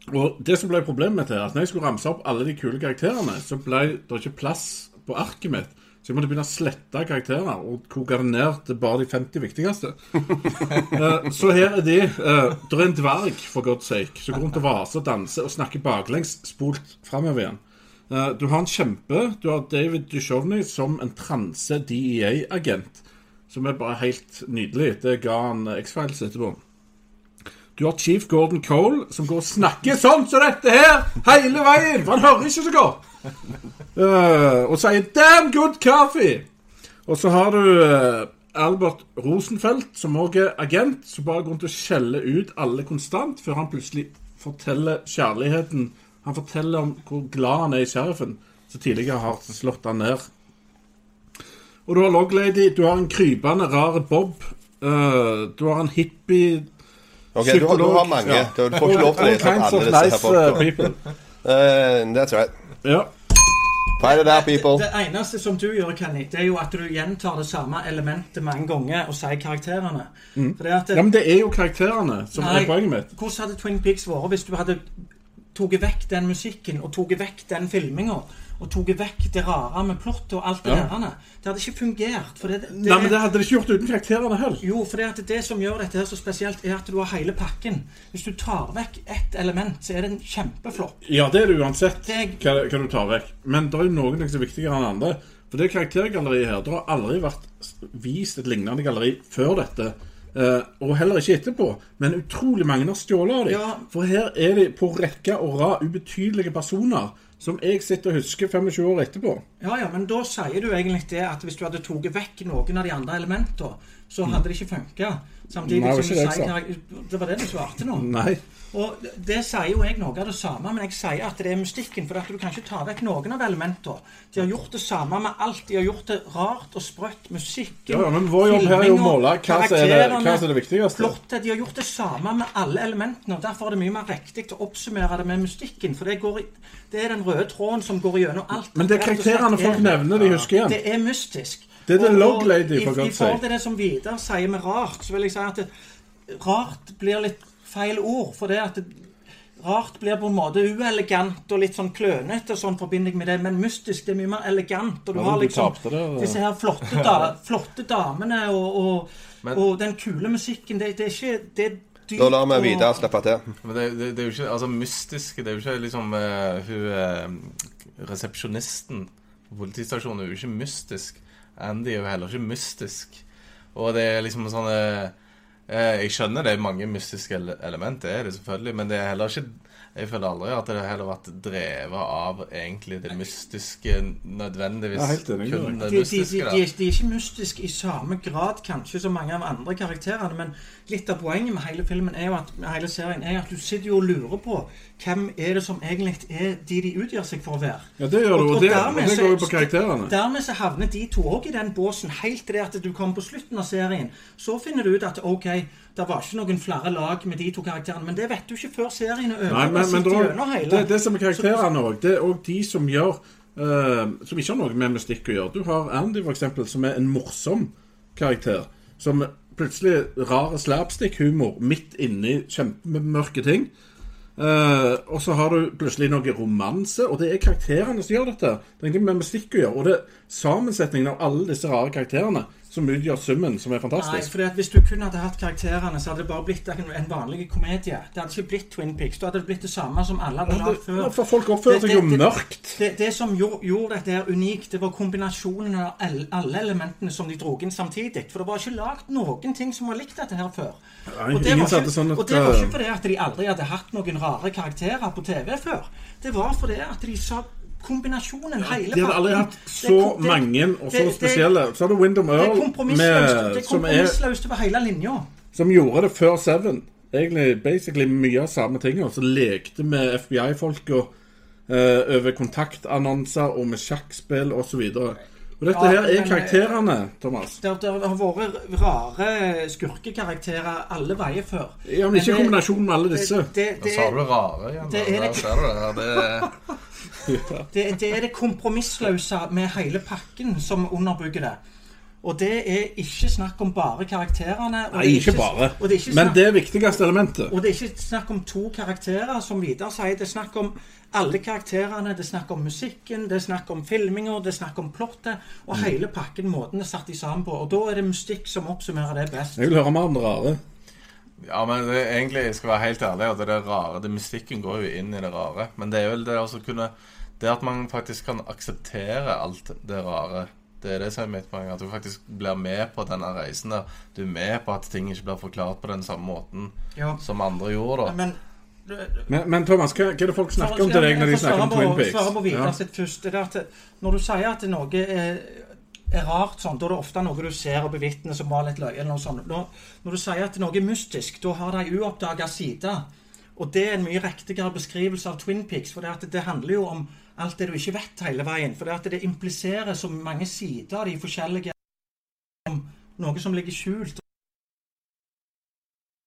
Speaker 4: Og det som ble problemet mitt her, at når jeg skulle ramse opp alle de kule karakterene, så ble det ikke plass på arket mitt. Så jeg måtte begynne å slette karakterer og koke det ned til bare de 50 viktigste. uh, *laughs* så her er de. Uh, det er en dverg, for god's sake, som går rundt og vaser danser og snakker baklengs, spolt framover igjen. Uh, du har en kjempe. Du har David Duchovny som en transe DEA-agent. Som er bare helt nydelig. Det ga han X-Files etterpå. Du har Chief Gordon Cole, som går og snakker sånn som dette her hele veien! For han hører ikke så godt. Uh, og sier 'damn good coffee'. Og så har du uh, Albert Rosenfeldt, som òg er agent, som bare går rundt og skjeller ut alle konstant, før han plutselig forteller kjærligheten Han forteller om hvor glad han er i sheriffen, som tidligere har slått han ned. Og du har Loglady, du har en krypende rar Bob, Uh, du har en hippie
Speaker 3: Ok, du har, du har mange.
Speaker 4: Ja.
Speaker 3: Du får ikke lov til å lese opp alle disse her
Speaker 4: nice uh,
Speaker 3: folka.
Speaker 4: people.
Speaker 3: Eh, that's right.
Speaker 4: Ja.
Speaker 3: Fight it people.
Speaker 6: Det eneste som du gjør, Kenny, det er jo at du gjentar det samme elementet mange ganger og sier karakterene. For det at
Speaker 4: ja, men det er jo karakterene som
Speaker 6: Nei.
Speaker 4: er poenget mitt.
Speaker 6: Hvordan hadde Twin Peaks vært hvis du hadde tatt vekk den musikken og tatt vekk den filminga? Og tatt vekk det rare med plottet og alt det
Speaker 4: Ja.
Speaker 6: der? Det hadde ikke fungert. Det, det,
Speaker 4: Nei, men Det hadde det ikke gjort uten karakterene heller.
Speaker 6: Jo, for det, det som gjør dette her så spesielt, er at du har hele pakken. Hvis du tar vekk ett element, så er det en kjempeflopp.
Speaker 4: Ja, det er det uansett
Speaker 6: Det-
Speaker 4: hva, hva du tar vekk. Men det er jo noen ting som er viktigere enn andre. For det karaktergalleriet her, det har aldri vært vist et lignende galleri før dette. Uh, og heller ikke etterpå. Men utrolig mange har stjålet av dem.
Speaker 6: Ja.
Speaker 4: For her er de på rekke og rad ubetydelige personer som jeg sitter og husker 25 år etterpå.
Speaker 6: Ja, ja, men da sier du egentlig det at hvis du hadde tatt vekk noen av de andre elementene, så hadde det ikke funka. Samtidig
Speaker 4: Nei,
Speaker 6: som du
Speaker 4: jeg
Speaker 6: sier karak- Det var det du svarte nå.
Speaker 4: Nei.
Speaker 6: Og det sier jo jeg noe av det samme, men jeg sier at det er mystikken. For at du kan ikke ta vekk noen av elementene. De har gjort det samme med alt. De har gjort det rart og sprøtt. Musikken,
Speaker 4: Ja, ja, men vår jobb her er jo å måle hva som er det, er det viktigste.
Speaker 6: Plottet. De har gjort det samme med alle elementene. og Derfor er det mye mer riktig å oppsummere det med mystikken. For det, går det er den røde tråden som går gjennom alt.
Speaker 4: Men det er karakterene folk
Speaker 6: er-
Speaker 4: nevner, de husker igjen.
Speaker 6: det er mystisk.
Speaker 4: Det er The log lady, for godt
Speaker 6: i-
Speaker 4: si.
Speaker 6: I
Speaker 4: forhold
Speaker 6: til det som Vidar sier med rart, så vil jeg si at det, rart blir litt feil ord. For det at det, rart blir på en måte uelegant og litt sånn klønete, sånn forbinder jeg med det. Men mystisk, det er mye mer elegant. Og du
Speaker 4: Ja,
Speaker 6: har liksom
Speaker 4: du det,
Speaker 6: disse her flotte, da, *laughs* flotte damene og, og,
Speaker 5: Men-
Speaker 6: og den kule musikken. Det, det er ikke det er dypt
Speaker 3: Da lar vi Vidar slippe til.
Speaker 5: Men det, det, det er jo ikke altså mystisk Det er jo ikke liksom uh, Hun uh, resepsjonisten på politistasjonen er jo ikke mystisk. Andy er jo heller ikke mystisk. Og det er liksom sånn eh, eh, Jeg skjønner det er mange mystiske element, det er det selvfølgelig, men det er heller ikke Jeg føler aldri at det har heller vært drevet av egentlig det mystiske nødvendigvis.
Speaker 4: Ja, helt enig med
Speaker 5: kun det
Speaker 6: de, de, de, de, er, de er ikke mystiske i samme grad kanskje som mange av andre karakterene, men litt av poenget med hele filmen er jo at, med hele serien er at du sitter jo og lurer på hvem er det som egentlig er de de utgjør seg for å være.
Speaker 4: Ja, det gjør du, og det, og
Speaker 6: dermed
Speaker 4: det går jo på karakterene.
Speaker 6: Dermed så havner de to òg i den båsen, helt til det at du kommer på slutten av serien. Så finner du ut at ok, det var ikke noen flere lag med de to karakterene, men det vet du ikke før serien er over.
Speaker 4: Nei, men,
Speaker 6: og
Speaker 4: men da,
Speaker 6: hele.
Speaker 4: det, det som er karakterene òg, det er òg de som gjør uh, Som ikke har noe med mystikk å gjøre. Du har Andy, for eksempel, som er en morsom karakter. Som plutselig rar slapstick-humor midt inni kjempemørke ting. Uh, og så har du plutselig noe romanse, og det er karakterene som gjør dette. Det er ingenting med musikk å gjøre. Og det sammensetningen av alle disse rare karakterene som utgjør summen, som er fantastisk.
Speaker 6: Nei, for Hvis du kun hadde hatt karakterene, så hadde det bare blitt en, vanlig komedie. Det hadde ikke blitt Twin Peaks. Da hadde det blitt det samme som alle hadde hatt før.
Speaker 4: For folk oppfører
Speaker 6: Det-
Speaker 4: seg jo
Speaker 6: det- det-
Speaker 4: mørkt.
Speaker 6: Det, det som gjorde, gjorde dette her unikt, det var kombinasjonen av alle elementene som de dro inn samtidig. For det var ikke lagd noen ting som var likt dette her før.
Speaker 4: Nei,
Speaker 6: og, det var ikke,
Speaker 4: sånn at,
Speaker 6: og det var
Speaker 4: uh,
Speaker 6: ikke fordi at de aldri hadde hatt noen rare karakterer på TV før. Det var fordi at de sa kombinasjonen, hele
Speaker 4: De hadde aldri hatt så
Speaker 6: det-
Speaker 4: mange og så
Speaker 6: det-
Speaker 4: spesielle. Så har du
Speaker 6: er
Speaker 4: Earl, med,
Speaker 6: det er kompromissløst over hele linja.
Speaker 4: som gjorde det før Seven. Egentlig basically mye av samme ting. Og så lekte med FBI-folka eh, over kontaktannonser og med sjakkspill osv. Og, dette
Speaker 6: Ja,
Speaker 4: her er
Speaker 6: men-
Speaker 4: karakterene, Thomas.
Speaker 6: Det, det har vært rare skurkekarakterer alle veier før.
Speaker 4: Ja, men ikke i
Speaker 6: det-
Speaker 4: kombinasjon med alle disse.
Speaker 6: Det, det,
Speaker 5: Da sa du det rare igjen.
Speaker 6: det er
Speaker 5: Der
Speaker 6: det-
Speaker 5: ser du det. her. Det, *laughs*
Speaker 6: det, det er det kompromissløse med hele pakken som underbygger det. Og det er ikke snakk om bare karakterene. og
Speaker 4: Nei,
Speaker 6: det er
Speaker 4: ikke bare.
Speaker 6: Og det er ikke
Speaker 4: Men det er viktigste elementet.
Speaker 6: og det er ikke snakk om to karakterer, som Vidar sier. Det er snakk om alle karakterene, det er snakk om musikken, det er snakk om filminga, det er snakk om plottet. Og
Speaker 4: Mm.
Speaker 6: hele pakken, måten det er satt i sammen på. Og da er det mystikk som oppsummerer det best.
Speaker 4: Jeg vil høre mer om det rare.
Speaker 5: Ja, men det, egentlig, jeg skal være helt ærlig, at det er rare, det mystikken går jo inn i det rare. Men det er vel det å kunne Det at man faktisk kan akseptere alt det rare. Det er det som er mitt poeng. At du faktisk blir med på denne reisen der. Du er med på at ting ikke blir forklart på den samme måten
Speaker 6: Ja.
Speaker 5: som andre gjorde. da
Speaker 6: Men
Speaker 4: Men, men Thomas, hva, hva er det folk snakker om til deg når de snakker om Twin Peaks?
Speaker 6: Svare på Vidar
Speaker 4: Ja.
Speaker 6: sitt først. Det at når du sier at noe er, er rart, sånn, da er det ofte noe du ser og bevitner som var litt løye. eller noe sånt. Når, når du sier at noe er mystisk, da har det ei uoppdaga side. Og det er en mye riktigere beskrivelse av Twin Peaks. For det, at det handler jo om alt det du ikke vet hele veien. For det at det impliserer så mange sider av de forskjellige Noe som ligger skjult.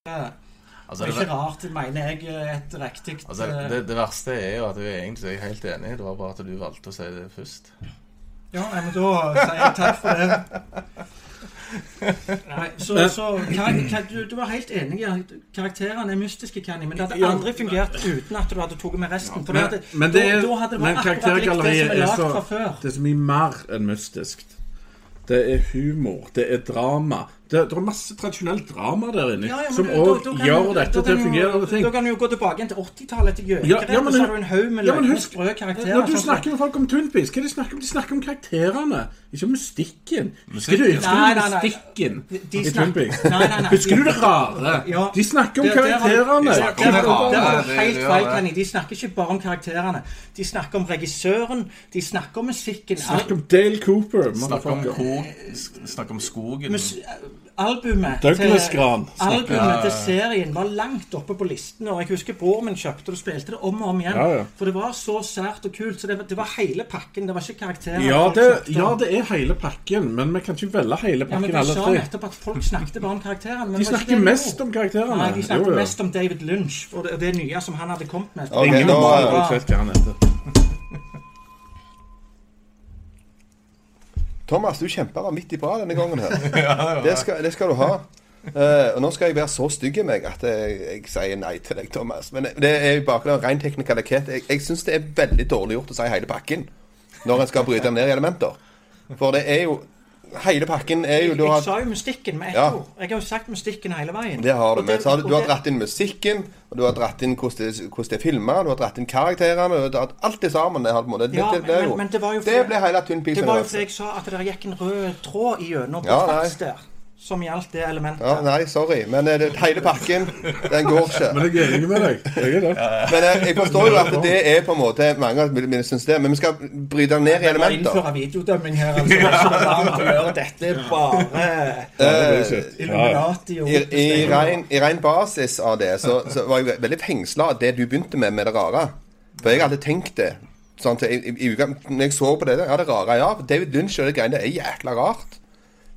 Speaker 6: Det
Speaker 5: Altså,
Speaker 6: er ikke rart, mener jeg, et riktig
Speaker 5: altså,
Speaker 6: eh,
Speaker 5: det, det verste er jo at du egentlig er helt enig. Det var bare at du valgte å si det først.
Speaker 6: Ja, men da sier jeg takk for det. *laughs* Nei, så, så hva, hva, du, du var helt enig i at karakterene er mystiske, Kenny, men det hadde aldri fungert uten at du hadde tatt med resten. For
Speaker 4: Men,
Speaker 6: det hadde,
Speaker 4: men, det er,
Speaker 6: da, da
Speaker 4: men karaktergalleriet
Speaker 6: er
Speaker 4: er så. Det er så mye mer enn mystisk. Det er humor, det er drama. Det, det er masse tradisjonelt drama der inne
Speaker 6: Ja, ja,
Speaker 4: som òg gjør
Speaker 6: du-
Speaker 4: dette til fungerende ting.
Speaker 6: Da kan du jo gå tilbake til 80-tallet, til
Speaker 4: Ja, ja, men
Speaker 6: så har du en haug med
Speaker 4: husk-
Speaker 6: sprø karakterer.
Speaker 4: Når du
Speaker 6: sånn
Speaker 4: snakker med folk om Twin Peaks, hva er det de snakker om? De snakker om karakterene, ikke om mystikken. Husker du, mystikken i Twin
Speaker 6: snakker-
Speaker 4: Peaks?
Speaker 6: Nei, nei, nei.
Speaker 4: Husker du det rare? De snakker om karakterene.
Speaker 6: Det,
Speaker 5: snakker
Speaker 6: var helt feil. Kenny. De snakker ikke bare om karakterene. De snakker om regissøren, de snakker om musikken.
Speaker 4: Snakker om Dale Cooper.
Speaker 5: Snakker om,
Speaker 4: motherfucker.
Speaker 5: om skogen.
Speaker 6: Albumet
Speaker 4: Douglas Gran
Speaker 6: albumet til serien var langt oppe på listen. Og jeg husker bror min kjøpte det og spilte det om og om igjen.
Speaker 4: Ja, ja.
Speaker 6: For det var så sært og kult. Så det, var- det var hele pakken. Det var ikke karakterer.
Speaker 4: Ja det, ja, det er hele pakken, men vi kan ikke velge hele pakken
Speaker 6: Ja, men
Speaker 4: vi
Speaker 6: sa nettopp at folk snakket bare om karakterene. men
Speaker 4: De snakker
Speaker 6: det
Speaker 4: mest om karakterene.
Speaker 6: Nei, de snakket
Speaker 4: Jo, jo.
Speaker 6: mest om David Lynch og det, det nye som han hadde kommet med.
Speaker 3: Okay,
Speaker 4: Ingen
Speaker 3: da-
Speaker 4: av
Speaker 3: Thomas, du kjempa vanvittig bra denne gangen her. *laughs* det, skal, det skal du ha. Uh, og nå skal jeg være så stygg i meg at jeg, jeg sier nei til deg, Thomas. Men det er jo bare ren teknikalitet. Jeg, jeg syns det er veldig dårlig gjort å si hele pakken når en skal bryte den ned i elementer. For det er jo Hele pakken er jo
Speaker 6: Jeg,
Speaker 3: har...
Speaker 6: jeg sa jo mystikken med ett
Speaker 3: Ja.
Speaker 6: ord. Jeg har jo sagt mystikken hele veien.
Speaker 3: Det har du.
Speaker 6: med.
Speaker 3: Men så har du, du har dratt inn musikken, og du har dratt inn hvordan det, hvordan er filma, du har dratt inn karakterene og Alt det sammen. Det, på det,
Speaker 6: Ja,
Speaker 3: det, det,
Speaker 6: men-
Speaker 3: jo,
Speaker 6: men det var jo
Speaker 3: det ble hele Twin
Speaker 6: Det var jo fordi jeg sa at det gikk en rød tråd igjennom på
Speaker 3: Ja, nei.
Speaker 6: tvers der. Som gjaldt det elementet.
Speaker 3: Ja, nei, sorry. Men eh, det, hele pakken, den går ikke.
Speaker 4: Men jeg er enig med deg. Jeg er det.
Speaker 3: Men jeg, jeg forstår jo at det er på en måte Mange av mine syns det, men vi skal bryte den ned i
Speaker 6: Jeg må innføre videodømming her. Altså, ikke å gjøre. Dette er bare
Speaker 3: Eh.
Speaker 6: Illuminati og
Speaker 3: I, i, rein, I rein basis av det så, så var jeg veldig fengsla av det du begynte med, med det rare. For jeg hadde tenkt det. Sånn, til, i, i, når jeg så på det, ja, det rare Ja, David Lynch og de greiene det er jækla rart.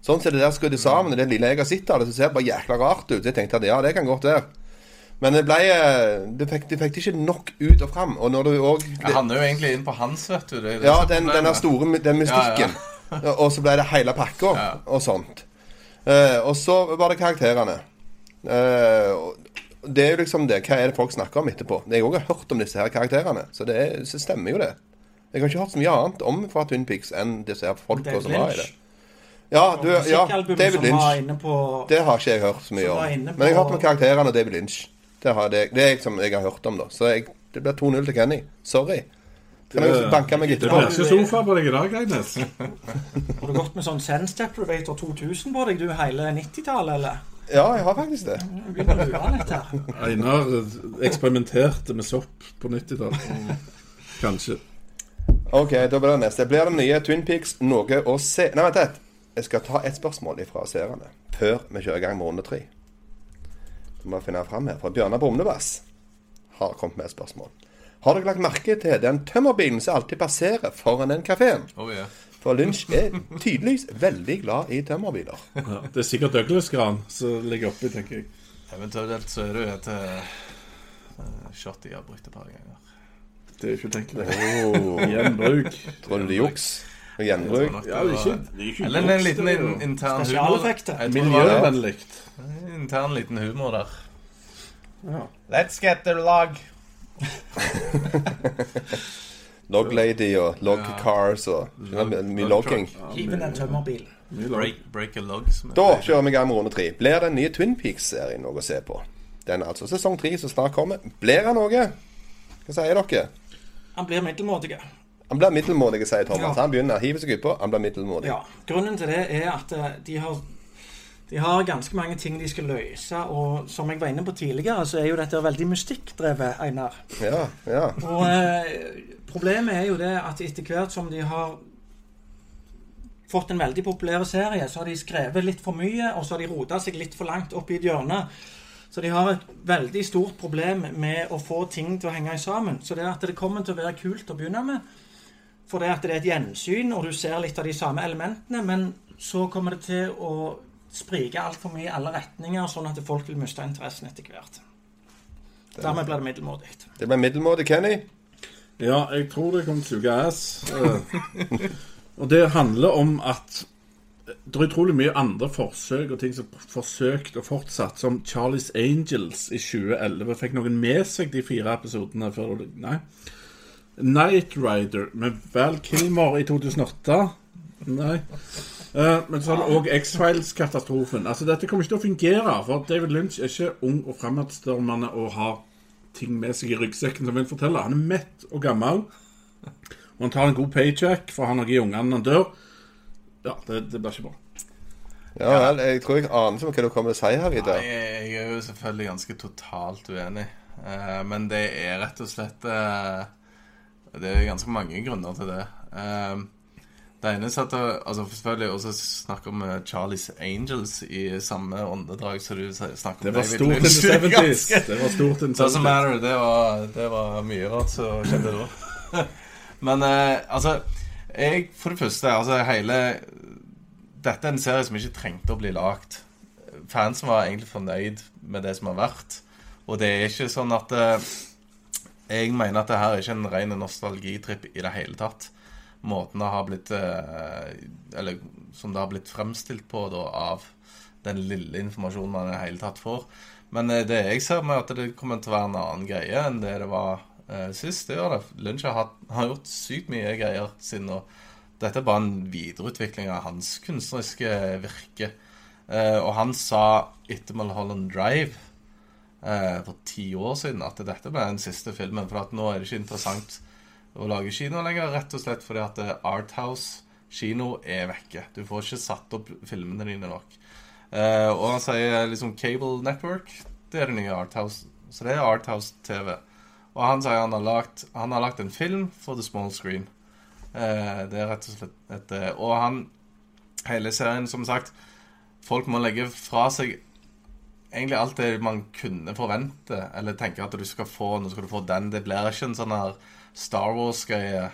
Speaker 3: Sånn som det der skrudd sammen, og det lille jeg har sett av det, så ser det bare jækla rart ut. Så jeg tenkte at ja, det kan godt være. Men det ble eh, Du fikk, du fikk det ikke nok ut og fram. Og når du òg
Speaker 5: Jeg handler jo egentlig inn på hans, vet du. Det, det
Speaker 3: Ja, den, den der store den mystikken. *laughs* Og så ble det hele pakka
Speaker 5: Ja.
Speaker 3: og sånt. Uh, og så var det karakterene. Uh, det er jo liksom det. Hva er det folk snakker om etterpå? Jeg òg har hørt om disse her karakterene, så det er, så stemmer jo det. Jeg har ikke hørt så mye annet om fra Twin Peaks enn disse her folka som var i det. Ja, du, ja David
Speaker 6: som var
Speaker 3: Lynch.
Speaker 6: inne på
Speaker 3: Det har ikke jeg hørt så mye om. Men jeg har hørt om karakterene og David Lynch. Det, har, det, det er jeg som jeg har hørt om, da. Så jeg, det blir 2-0 til Kenny. Sorry. Kan jeg
Speaker 4: jo
Speaker 3: banke meg
Speaker 4: Det
Speaker 3: etterpå?
Speaker 4: blir ikke sofa på deg i dag, Agnes. *laughs*
Speaker 6: Har du gått med sånn Sense Deprivator 2000 på deg du hele 90-tallet, eller?
Speaker 3: Ja, jeg har faktisk det. *laughs*
Speaker 4: Einar eksperimenterte med sopp på 90-tallet. Kanskje.
Speaker 3: Ok, da blir det neste. Blir det nye Twin Peaks noe å se Nei, vent litt. Jeg skal ta et spørsmål fra seerne før vi kjører i gang med runde tre. Så må finne fram her. For Bjørnar Brumlevass har kommet med et spørsmål. Har dere lagt merke til den tømmerbilen som alltid passerer foran den kafeen?
Speaker 5: Oh, yeah.
Speaker 3: For Lynch er tydeligvis veldig glad i tømmerbiler.
Speaker 4: Ja, det er sikkert Douglas-gran som ligger oppi, tenker jeg.
Speaker 5: Eventuelt så er det jo et uh, shot jeg har brukt et par ganger.
Speaker 4: Det er ikke utenkelig.
Speaker 3: Oh,
Speaker 4: Gjenbruk.
Speaker 3: tror du det er juks? Og gjenbruk.
Speaker 4: Ja,
Speaker 5: det
Speaker 4: det er ikke, det er ikke
Speaker 5: Eller en liten
Speaker 4: det
Speaker 5: in intern humor.
Speaker 6: Spesialeffekter.
Speaker 5: Jeg tror det var
Speaker 4: Miljøvennlig.
Speaker 5: en intern liten humor der.
Speaker 4: Ja.
Speaker 5: Let's get the log. *laughs*
Speaker 3: Log Lady og Log
Speaker 5: Ja.
Speaker 3: Cars og skjønner du, mye logging.
Speaker 6: Hiv inn en tømmerbil.
Speaker 4: mye.
Speaker 5: Break, break a log. Som
Speaker 3: Da kjører vi i gang med runde tre. Blir den nye Twin Peaks-serien noe å se på? Den er altså sesong tre som snart kommer. Blir han noe? Hva sier dere?
Speaker 6: Han blir middelmådig.
Speaker 3: Han blir middelmådig, sier Thomas.
Speaker 6: Ja.
Speaker 3: Han begynner å hive seg utpå. Han blir middelmådig.
Speaker 6: Ja. Grunnen til det er at eh, de har de har ganske mange ting de skal løse, og som jeg var inne på tidligere, så er jo dette veldig mystikkdrevet, Einar.
Speaker 3: Ja, ja.
Speaker 6: Og eh, problemet er jo det at etter hvert som de har fått en veldig populær serie, så har de skrevet litt for mye, og så har de rota seg litt for langt opp i et hjørne. Så de har et veldig stort problem med å få ting til å henge sammen. Så det at det kommer til å være kult å begynne med, for det at det er et gjensyn, og du ser litt av de samme elementene, men så kommer det til å sprike altfor mye i alle retninger, sånn at folk vil miste interessen etter hvert. Dermed blir det middelmådig.
Speaker 3: Det blir middelmådig, Kenny.
Speaker 4: Ja, jeg tror det kommer til å suge ass. Eh, og det handler om at det er utrolig mye andre forsøk og ting som er forsøkt og fortsatt, som Charlies Angels i 2011. Fikk noen med seg de fire episodene før Nei. Night Rider med Val Kilmore i 2008. Nei. Uh, men så har du òg X-Files-katastrofen. Altså, dette kommer ikke til å fungere, for David Lynch er ikke ung og fremadstormende og har ting med seg i ryggsekken som vil fortelle. Han er mett og gammel. Og han tar en god paycheck, for han har gitt ungene når han dør. Ja, det, det blir ikke bra.
Speaker 3: Ja vel, jeg tror jeg aner ikke hva du kommer til å si her,
Speaker 5: Nei, jeg er jo selvfølgelig ganske totalt uenig. Uh, men det er rett og slett eh, Det er ganske mange grunner til det. Eh, det ene er at altså selvfølgelig også snakker om Charlies Angels i samme åndedrag som du snakker om
Speaker 4: Det var stort in the 70s. Det var stort in
Speaker 5: Doesn't
Speaker 4: 70s.
Speaker 5: matter. Det var, det var mye rart som skjedde da. *laughs* Men eh, altså jeg, For det første, altså hele Dette er en serie som ikke trengte å bli lagd. Fansen var egentlig fornøyd med det som har vært. Og det er ikke sånn at eh, Jeg mener at det her er ikke en ren nostalgitripp i det hele tatt. Måten det har blitt eh, Eller som det har blitt fremstilt på da, av den lille informasjonen man i det hele tatt får. Men eh, det jeg ser med at det kommer til å være en annen greie enn det det var eh, sist, det gjør det. Lynch har, har gjort sykt mye greier siden nå. Dette er bare en videreutvikling av hans kunstneriske virke. Og han sa etter Mulholland Drive eh, for ti år siden at dette ble den siste filmen. For at nå er det ikke interessant å lage kino lenger, rett og slett fordi at eh, Arthouse kino er vekke. Du får ikke satt opp filmene dine nok. Eh, og han sier liksom Cable Network, det er det nye Arthouse. Så det er Arthouse TV. Og han sier han har lagt, han har lagt en film for the small screen. Eh, det er rett og slett et eh, Og han Hele serien, som sagt Folk må legge fra seg egentlig alt det man kunne forvente, eller tenke at du skal få Nå skal du få den. Det blir ikke en sånn her Star Wars-greie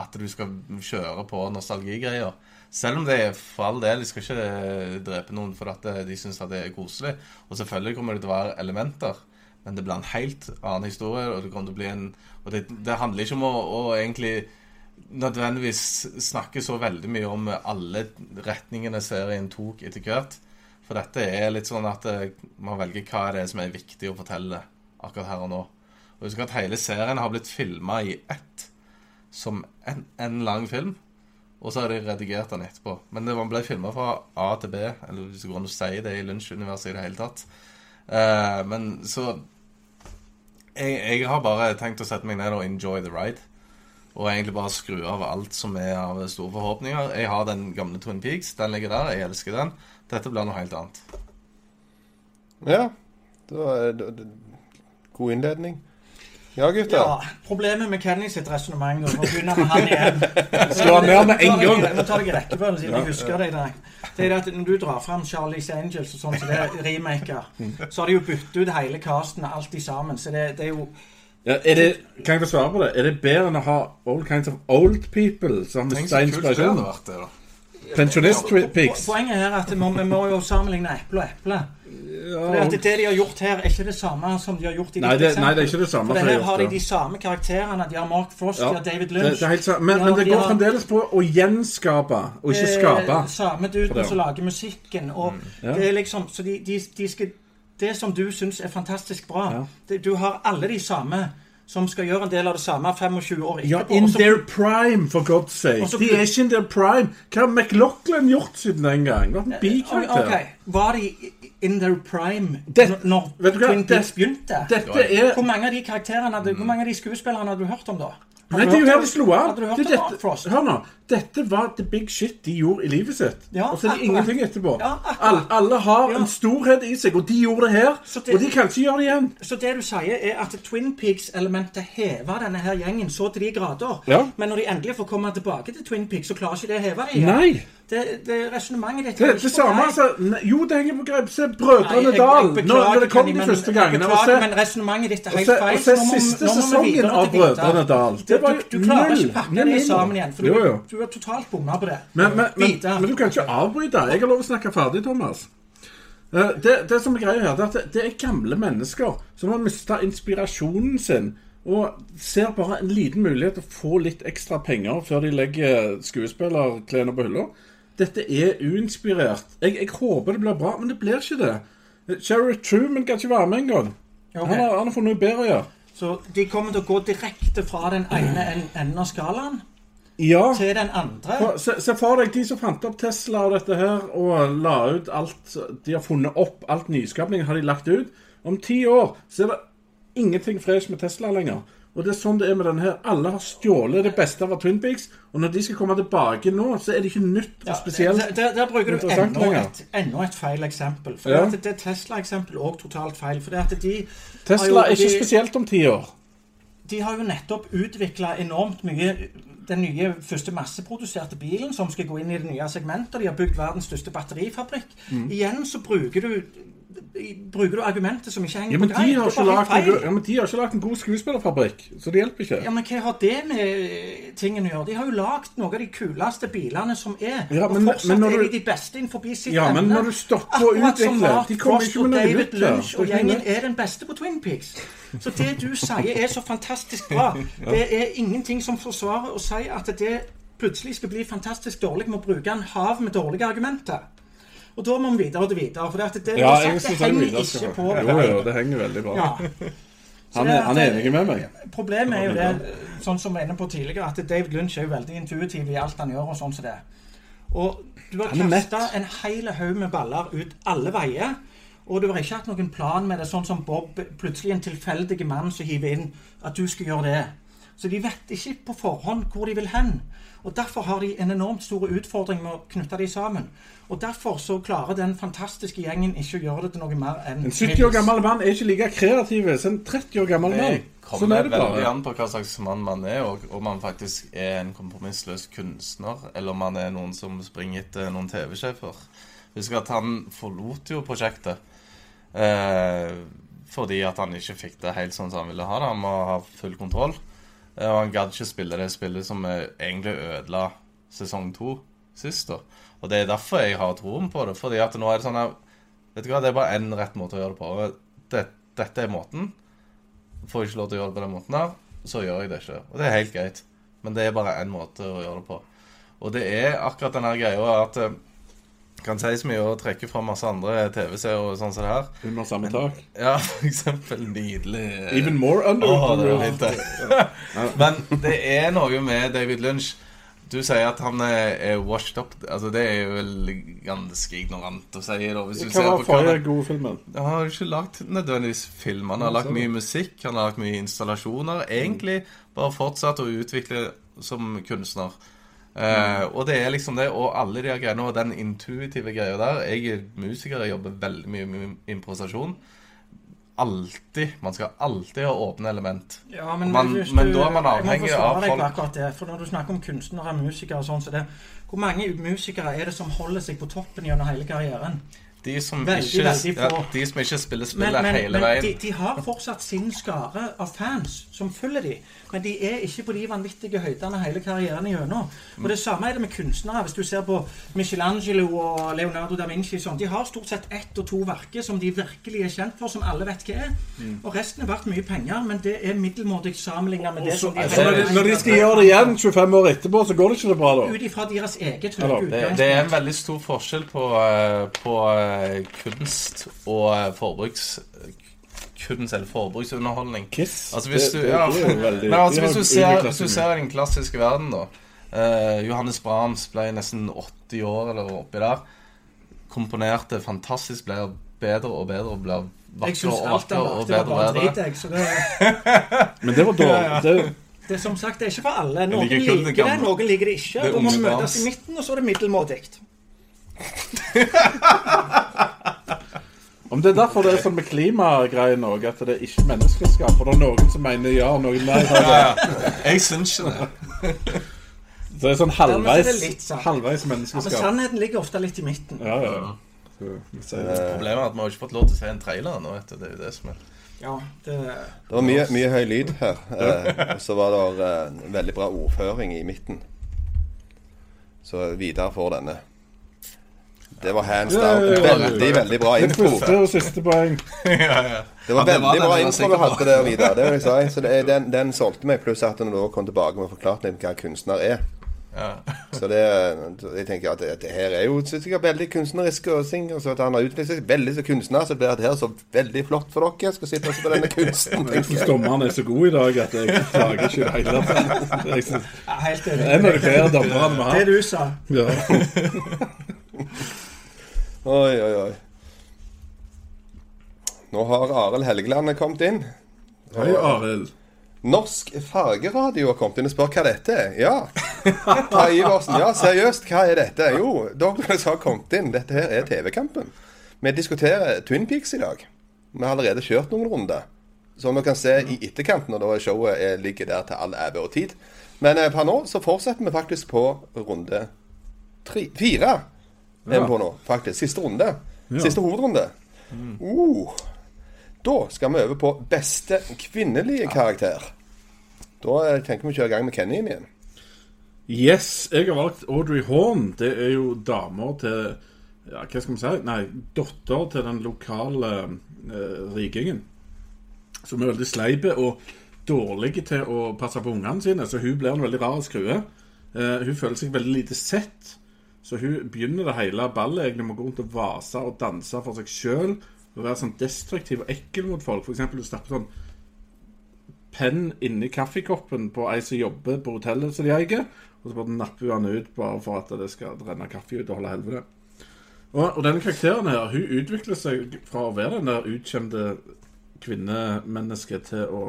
Speaker 5: at du skal kjøre på nostalgigreier. Selv om det er for all del, de skal ikke drepe noen for at de syns det er koselig. Og selvfølgelig kommer det til å være elementer, men det blir en helt annen historie. Og det kommer til å bli en Og det, det handler ikke om å, å egentlig nødvendigvis snakke så veldig mye om alle retningene serien tok etter hvert. For dette er litt sånn at eh, man velger hva er det som er viktig å fortelle akkurat her og nå. Og husk at hele serien har blitt filma i ett som en, en lang film. Og så har de redigert den etterpå. Men det var- ble filma fra A til B, eller hvis det går an å si det i Lunsjuniverset i det hele tatt. Uh, men så jeg, jeg har bare tenkt å sette meg ned og enjoy the ride. Og egentlig bare skru av alt som er av store forhåpninger. Jeg har den gamle Twin Peaks. Den ligger der. Jeg elsker den. Dette blir noe helt annet.
Speaker 3: Ja. Det var det- det- god innledning. Ja, gutter.
Speaker 6: Ja, Problemet med Kenny sitt resonnement Nå begynner begynne med han igjen *laughs*
Speaker 4: Slå han ned med en gang.
Speaker 6: Nå tar jeg i rekkefølge, siden jeg husker det der. Det er at Når du drar fram Charlies Angels og sånn, så det er remaker, så har de jo byttet ut hele casten alt i sammen. Så det, det er jo
Speaker 4: Ja, er det, kan jeg få svare på det? Er det bedre enn å ha all kinds of old people som
Speaker 5: Tenk
Speaker 4: mister
Speaker 5: så kult det
Speaker 4: inspirasjon?
Speaker 5: hadde vært, det, da.
Speaker 4: Pensjonist
Speaker 6: Po-
Speaker 4: Peaks.
Speaker 6: Poenget er at vi må, vi må jo sammenligne eple og eple. For det, det de har gjort her, er ikke det samme som de har gjort i
Speaker 4: Nei, det- nei, det er ikke det samme
Speaker 6: For det her
Speaker 4: har
Speaker 6: de de samme karakterene. De har Mark Frost,
Speaker 4: Ja,
Speaker 6: de har David Lynch.
Speaker 4: det helt sant. Men,
Speaker 6: de
Speaker 4: men
Speaker 6: har-
Speaker 4: det
Speaker 6: de
Speaker 4: går
Speaker 6: har-
Speaker 4: fremdeles på å gjenskape, og ikke skape.
Speaker 6: Eh, samme duden som lager musikken. Og
Speaker 4: Ja.
Speaker 6: det er liksom Så de, de, de skal Det som du syns er fantastisk bra
Speaker 4: Ja.
Speaker 6: det, Du har alle de samme som skal gjøre en del av det samme 25 år
Speaker 4: Ja, in
Speaker 6: også,
Speaker 4: their prime, for God's sake.
Speaker 6: Også,
Speaker 4: De er ikke in their prime. Hva har McLaughlin gjort siden den gang? Vært en bikarakter.
Speaker 6: Ok, Var de in their prime
Speaker 4: Det-
Speaker 6: når-? Twin Peaks begynte?
Speaker 4: Dette er
Speaker 6: Hvor mange av de karakterene Hvor mange av de skuespillerne hadde du hørt om da?
Speaker 4: Nei, det er jo her det slo
Speaker 6: av.
Speaker 4: Er
Speaker 6: Frost?
Speaker 4: hør nå. Dette var the big shit de gjorde i livet sitt. Og så er det ingenting etterpå.
Speaker 6: Ja,
Speaker 4: alle, alle har en storhet i seg, og de gjorde det her.
Speaker 6: Det-
Speaker 4: Og de kan ikke gjøre det igjen.
Speaker 6: Så det du sier, er at Twin Peaks-elementet hever denne her gjengen så til de grader. Men når de endelig får komme tilbake til Twin Peaks, så klarer ikke det å heve det igjen.
Speaker 4: Nei.
Speaker 6: Det, det resonnementet ditt
Speaker 4: Det,
Speaker 6: er
Speaker 4: det samme, altså. Jo, det henger på greip. Se Brødrene Dal. Når, det kom de første gangene. Og se,
Speaker 6: men resonnementet ditt er helt feil.
Speaker 4: og se siste sesongen av. Brødrene Dal. Det
Speaker 6: du, du klarer
Speaker 4: null.
Speaker 6: ikke pakke
Speaker 4: Null
Speaker 6: det sammen igjen, for
Speaker 4: Jo,
Speaker 6: du,
Speaker 4: jo.
Speaker 6: du er totalt bomma på det.
Speaker 4: Men, men, men, men du kan ikke avbryte. Jeg har lov å snakke ferdig, Thomas. Eh, Det, det som er greia her, det er at det, er gamle mennesker som har mista inspirasjonen sin. Og ser bare en liten mulighet til å få litt ekstra penger før de legger skuespillerklærne på hylla. Dette er uinspirert. Jeg, jeg håper det blir bra, men det blir ikke det. Sherry Truman kan ikke være med engang.
Speaker 6: Okay.
Speaker 4: Han, har- han har funnet noe bedre å gjøre.
Speaker 6: Så de kommer til å gå direkte fra den ene en- enden av skalaen
Speaker 4: Ja.
Speaker 6: til den andre.
Speaker 4: Se, se for deg de som fant opp Tesla og dette her, og la ut alt De har funnet opp alt nyskapningen har de lagt ut. Om ti år så er det ingenting fresh med Tesla lenger. Og det er sånn det er med denne her. Alle har stjålet det beste av Twin Peaks, og når de skal komme tilbake nå, så er det ikke nytt og spesielt.
Speaker 6: der, der, der bruker du enda et, enda et feil eksempel. For
Speaker 4: Ja.
Speaker 6: det, det Tesla-eksempelet òg totalt feil. For det at de
Speaker 4: Tesla er ikke spesielt om ti år.
Speaker 6: De har jo nettopp utvikla enormt mye den nye første masseproduserte bilen som skal gå inn i det nye segmentet. De har bygd verdens største batterifabrikk.
Speaker 4: Mm.
Speaker 6: Igjen så bruker du bruker du argumenter som ikke henger
Speaker 4: Ja, men
Speaker 6: på
Speaker 4: de
Speaker 6: greip.
Speaker 4: har ikke lagt en, ja, men de har ikke lagt en god skuespillerfabrikk, så det hjelper ikke.
Speaker 6: Ja, men Hva har det med tingen å gjøre? De har jo lagd noen av de kuleste bilene som er.
Speaker 4: Ja, men-
Speaker 6: og fortsatt
Speaker 4: men når
Speaker 6: er
Speaker 4: du-
Speaker 6: de de beste innenfor sitt
Speaker 4: Ja, men når du stopper å utvikle, de kommer ikke med noe nytt.
Speaker 6: Lynch og gjengen er den beste på Twin Peaks. Så det du sier er så fantastisk bra. *laughs* Det er ingenting som forsvarer å si at det plutselig skal bli fantastisk dårlig med å bruke en hav med dårlige argumenter. Og da må vi videre til videre. For det, det,
Speaker 4: Ja,
Speaker 6: sagt, det henger
Speaker 4: videre
Speaker 6: ikke på
Speaker 4: Jo, jo, det henger veldig bra.
Speaker 6: Ja.
Speaker 4: Han er, han er enig med meg.
Speaker 6: Problemet er jo det, sånn som vi var inne på tidligere, at David Lynch er jo veldig intuitiv i alt han gjør. og sånn som det. Og du har kasta en hel haug med baller ut alle veier. Og du har ikke hatt noen plan med det, sånn som Bob, plutselig en tilfeldig mann som hiver inn at du skal gjøre det. Så de vet ikke på forhånd hvor de vil hen. Og Derfor har de en enormt stor utfordring med å knytte de sammen. Og Derfor så klarer den fantastiske gjengen ikke å gjøre det til noe mer enn
Speaker 4: En 70 år gammel mann er ikke like kreativ som en 30 år gammel mann. Sånn er det
Speaker 5: veldig
Speaker 4: bare.
Speaker 5: an på hva slags mann man er, og om man faktisk er en kompromissløs kunstner, eller om man er noen som springer etter noen TV-sjefer. Husk at han forlot jo prosjektet eh, fordi at han ikke fikk det helt sånn som han ville ha det. Han må ha full kontroll. Eh, og han gadd ikke spille det spillet som eh, egentlig ødela sesong to sist. da. Og det er derfor jeg har troen på det. Fordi at nå er det sånn her Vet du hva, det er bare én rett måte å gjøre det på. Det, dette er måten. Får jeg ikke lov til å gjøre det på den måten her, så gjør jeg det ikke. Og det er helt greit. Men det er bare én måte å gjøre det på. Og det er akkurat den her greia at kan kan sies mye og trekke fra masse andre TV-seere og sånn som det her.
Speaker 4: Under samme tak.
Speaker 5: Ja, *laughs* for eksempel nydelig eh,
Speaker 4: Even more under Oh,
Speaker 5: det var helt det. *laughs* Men det er noe med David Lynch. Du sier at han er, er washed up. Altså, det er jo vel ganske ignorant å si. da Hvis du
Speaker 4: Hva var forrige gode filmen?
Speaker 5: han har jo ikke lagt nødvendigvis film. Han har lagt mye musikk, han har lagt mye installasjoner. Egentlig bare fortsatt å utvikle som kunstner. Uh, og det er liksom det, og alle de greiene, og den intuitive greia der Jeg er musiker, jeg jobber veldig mye med improvisasjon. Alltid. Man skal alltid ha åpne element.
Speaker 6: Ja, men,
Speaker 5: Man-
Speaker 6: du,
Speaker 5: men da er man avhengig av folk.
Speaker 6: akkurat det, for når du snakker om kunstnere, musikere og sånn, så det Hvor mange musikere er det som holder seg på toppen gjennom hele karrieren?
Speaker 5: De som,
Speaker 6: Veldig,
Speaker 5: ikke,
Speaker 6: veldig
Speaker 5: ja, de som ikke spiller spillet
Speaker 6: men,
Speaker 5: hele
Speaker 6: men
Speaker 5: veien.
Speaker 6: de, de har fortsatt sin skare av fans som følger de. Men de er ikke på de vanvittige høydene hele karrieren igjennom. Og det samme er det med kunstnere. Hvis du ser på Michelangelo og Leonardo da Vinci sånn, De har stort sett ett og to verker som de virkelig er kjent for, som alle vet hva er. Og resten er verdt mye penger, men det er middelmådig sammenlignet med det som de
Speaker 4: altså, når når de skal gjøre det igjen 25 år etterpå, så går det ikke så bra, da.
Speaker 6: Ut ifra deres eget høye
Speaker 5: Det,
Speaker 6: utgangspunkt.
Speaker 5: det er en veldig stor forskjell på, eh, på eh, kunst og forbruks kunst eller forbruksunderholdning.
Speaker 4: Kiss.
Speaker 5: Altså hvis
Speaker 4: Det-
Speaker 5: du, ja,
Speaker 4: det veldig-
Speaker 5: men altså hvis du ser, hvis du ser den klassiske verden, da eh, Johannes Brahms ble nesten 80 år eller oppi der. Komponerte fantastisk, ble bedre og bedre og ble vakrere og vakrere og bedre og bedre.
Speaker 6: jeg. Det, *laughs*
Speaker 4: Men det var dårlig. Det,
Speaker 6: det er som sagt, det er ikke for alle. Noen
Speaker 5: liker det
Speaker 6: liker det, noen liker det ikke.
Speaker 5: Det
Speaker 6: Da må vi møtes i midten, og så er det middelmådig. *laughs*
Speaker 4: om det er derfor det er sånn med klimagreiene òg, at det er ikke menneskeskap. For det er noen som mener ja, og noen nei.
Speaker 5: Ja, ja. Jeg syns ikke det. *laughs*
Speaker 4: Så det er sånn
Speaker 6: er
Speaker 4: halvveis,
Speaker 6: det litt
Speaker 4: halvveis
Speaker 6: Men
Speaker 4: menneskeskap.
Speaker 6: sannheten ligger ofte litt i midten.
Speaker 4: Ja, ja. Så, Så, uh.
Speaker 5: Problemet er at vi har ikke fått lov til å se en trailer nå. vet du. Det er jo det som er
Speaker 6: Ja, det,
Speaker 3: Det var mye, mye høy lyd her. Eh, og så var det eh, veldig bra ordføring i midten. Så Vidar får denne. Det var hands down.
Speaker 4: ja, ja, ja.
Speaker 3: Veldig, veldig bra
Speaker 4: Det
Speaker 3: intro.
Speaker 4: første og siste poeng. *laughs*
Speaker 5: ja, ja.
Speaker 3: Det var
Speaker 5: Ja, det
Speaker 3: veldig
Speaker 5: den
Speaker 3: bra
Speaker 5: info
Speaker 3: intro du hadde der, Vidar. Det vil jeg si. Så det den, den solgte meg, pluss at han du kom tilbake med litt hva kunstner er.
Speaker 5: Ja.
Speaker 3: Så det, jeg tenker at det, det her er jo sikkert veldig kunstnerisk og ting. Og så at han har utviklet seg veldig som kunstner, så blir det her så veldig flott for dere. Skal sitte på denne *laughs* kunsten.
Speaker 4: Jeg syns dommeren er så god i dag at jeg klager ikke i det hele tatt. Synes-
Speaker 6: helt
Speaker 4: Det er en av de bedre dommerne vi
Speaker 6: Det
Speaker 4: har.
Speaker 6: du sa.
Speaker 4: Ja. *laughs*
Speaker 3: Oi, oi, oi. Nå har Arild Helgeland kommet inn.
Speaker 4: Hei, Arild.
Speaker 3: Norsk fargeradio har kommet inn og spør hva dette er. Ja. Ta Iversen. Ja, seriøst, hva er dette? Jo, Douglas har kommet inn, dette her er TV-kampen. Vi diskuterer Twin Peaks i dag. Vi har allerede kjørt noen runder. Som dere kan se i etterkant når showet er, ligger der til all æve og tid. Men eh, per nå så fortsetter vi faktisk på runde tre, fire. Er vi på nå, faktisk. Siste runde. Siste hovedrunde. Uh. Da skal vi over på beste kvinnelige karakter. Da eh, tenker vi å kjøre i gang med Kenny igjen.
Speaker 4: Yes, jeg har valgt Audrey Horn. Det er jo damer til ja, Hva skal vi si? Nei, datter til den lokale eh, rikingen. Som er veldig sleipe og dårlig til å passe på ungene sine. Så hun blir en veldig rar skrue. Eh, hun føler seg veldig lite sett. Så hun begynner det hele ballet egentlig med å gå rundt og vase og danse for seg sjøl. Og være sånn destruktiv og ekkel mot folk. Eksempel, du stapper sånn penn inni kaffekoppen på ei som jobber på hotellet som de eier. Og så bare napper hun den ut bare for at det skal renne kaffe ut og holde helvete. Og, og denne karakteren her, hun utvikler seg fra å være den der utkjente kvinnemennesket til å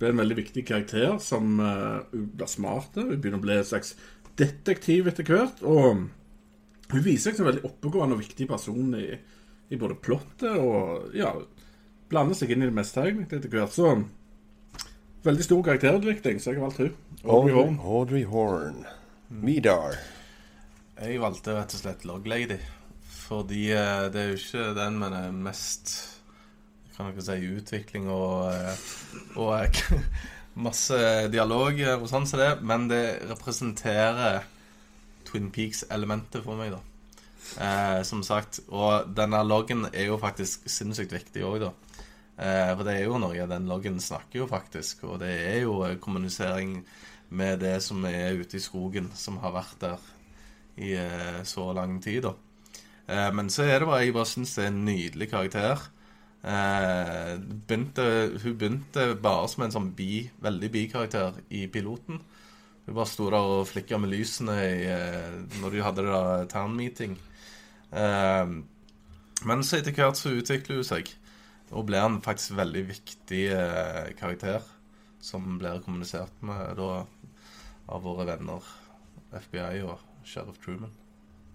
Speaker 4: bli en veldig viktig karakter som uh, hun blir smart. Hun begynner å bli en slags detektiv etter hvert. Og hun viser seg som en veldig oppegående og viktig person i, i både plottet og ja, blander seg inn i det meste egentlig etter hvert. Så veldig stor karakterutvikling, så jeg har valgt hun. Audrey Horn.
Speaker 3: Audrey Horn. Vidar.
Speaker 5: Jeg valgte rett og slett Log Lady. Fordi eh, det er jo ikke den med den mest Kan dere si utvikling og, eh, og eh, *laughs* masse dialog og sånn som det, men det representerer Twin Peaks-elementet for meg, da. Eh, som sagt. Og denne loggen er jo faktisk sinnssykt viktig òg, da. Eh, for det er jo noe Den loggen snakker jo faktisk, og det er jo eh, kommunisering med det som er ute i skogen, som har vært der i eh, så lang tid, da. Eh, men så er det bare Jeg bare syns det er en nydelig karakter. Eh, begynte, hun begynte bare som en sånn bi, veldig bikarakter i piloten. Hun bare sto der og flikka med lysene i, eh, når de hadde det der town-meeting. Eh, men så etter hvert så utvikler hun seg, og blir en faktisk veldig viktig eh, karakter. Som blir kommunisert med da av våre venner FBI og sheriff Truman.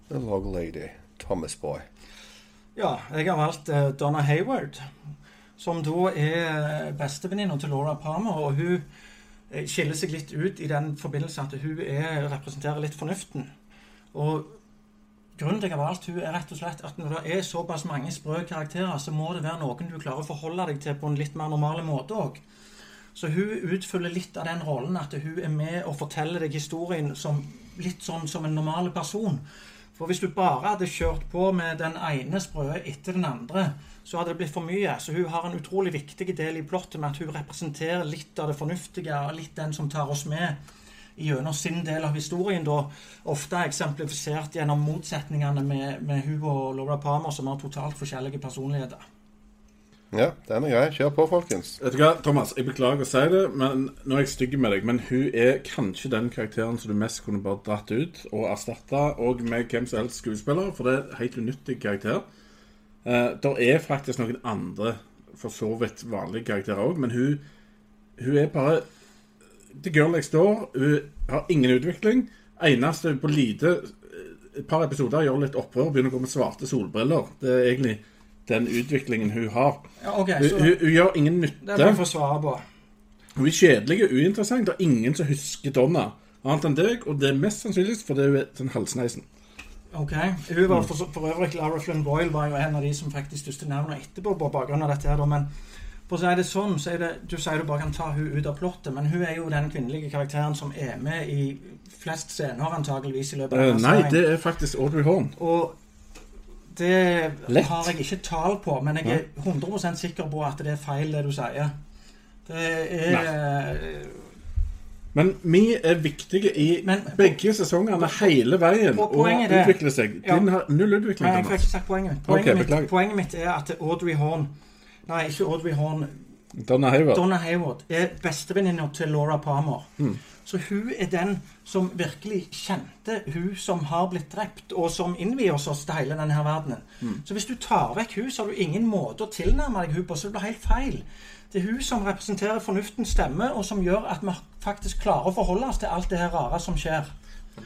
Speaker 3: The Log Lady. Thomas Boy.
Speaker 6: Ja, jeg har valgt eh, Donna Hayward, som da er bestevenninna til Laura Palmer. Og hun eh, skiller seg litt ut i den forbindelse at hun er, representerer litt fornuften. Og grunnen til jeg har valgt hun er rett og slett at når det er såpass mange sprø karakterer, så må det være noen du klarer å forholde deg til på en litt mer normal måte òg. Så hun utfyller litt av den rollen at hun er med og forteller deg historien som, litt sånn som en normal person. For hvis du bare hadde kjørt på med den ene sprøe etter den andre, så hadde det blitt for mye. Så hun har en utrolig viktig del i plottet med at hun representerer litt av det fornuftige, og litt den som tar oss med gjennom sin del av historien, da ofte eksemplifisert gjennom motsetningene med, med hun og Laura Palmer, som har totalt forskjellige personligheter.
Speaker 3: Ja, den er grei. Kjør på, folkens.
Speaker 4: Vet du hva, Thomas, jeg beklager å si det, men nå er jeg stygg med deg. Men hun er kanskje den karakteren som du mest kunne bare dratt ut og erstatta, og med hvem som helst skuespiller, for det er en helt unyttig karakter. Eh, der er faktisk noen andre, for så vidt vanlige karakterer òg, men hun, hun er bare The girl next door. Hun har ingen utvikling. Eneste på lite et par episoder gjør litt opprør, begynner å gå med svarte solbriller. Det er egentlig den utviklingen hun har.
Speaker 6: Ja, okay,
Speaker 4: Hun, hun, hun gjør ingen
Speaker 6: Det må jeg
Speaker 4: nytte.
Speaker 6: få svare på.
Speaker 4: Hun er kjedelig og uinteressant. Det er ingen som husker Donna. Annet enn deg, og det er mest sannsynligst fordi hun er den halsneisen.
Speaker 6: Ok, Hun var for, for øvrig Lara Flynn Boyle var jo en av de som fikk de største navnene etterpå på bakgrunn av dette her, men for å si det sånn, så er det, Du sier du bare kan ta hun ut av plottet, men hun er jo den kvinnelige karakteren som er med i flest scener, antageligvis, i løpet av uh,
Speaker 4: nei, det er faktisk Audrey Horn.
Speaker 6: Og det
Speaker 4: Lett.
Speaker 6: har jeg ikke tall på, men jeg er 100% sikker på at det er feil, det du sier. Det er
Speaker 4: Men vi er viktige i
Speaker 6: Men-
Speaker 4: begge sesongene hele veien
Speaker 6: Og
Speaker 4: og
Speaker 6: er-
Speaker 4: utvikler seg.
Speaker 6: Ja.
Speaker 4: Har null utvikling.
Speaker 6: Nei, jeg fikk ikke sagt poenget. Poenget,
Speaker 4: okay,
Speaker 6: mitt, poenget mitt er at Audrey Horn Nei, ikke Audrey Horn.
Speaker 4: Donna Hayward.
Speaker 6: Donna Hayward er bestevenninna til Laura Palmer. Så hun er den som virkelig kjente hun som har blitt drept, og som innvier oss til hele denne her verdenen. Så hvis du tar vekk hun, så har du ingen måte å tilnærme deg hun på, så det blir helt feil. Det er hun som representerer fornuftens stemme, og som gjør at vi faktisk klarer å forholde oss til alt det her rare som skjer.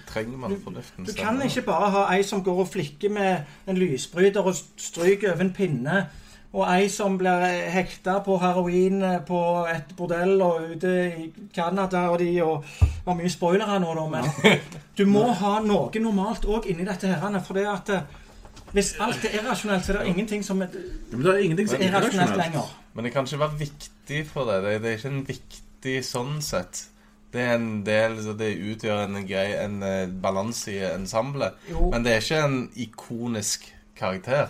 Speaker 5: Trenger man fornuften?
Speaker 6: Du kan ikke bare ha ei som går og flikker med en lysbryter og stryker over en pinne, og ei som blir hekta på heroin på et bordell og ute i Canada og de og Det var mye spoilere nå, da, men *laughs* du må ha noe normalt òg inni dette her. For det at eh, hvis alt er irrasjonelt, så er det ingenting som er
Speaker 4: Men det er ingenting som er
Speaker 6: irrasjonelt
Speaker 4: irrasjonelt.
Speaker 6: lenger.
Speaker 5: Men det kan ikke være viktig for deg. Det, det er ikke en viktig sånn sett. Det er en del, så det utgjør en grei En eh, balanse i ensemblet. Men det er ikke en ikonisk karakter.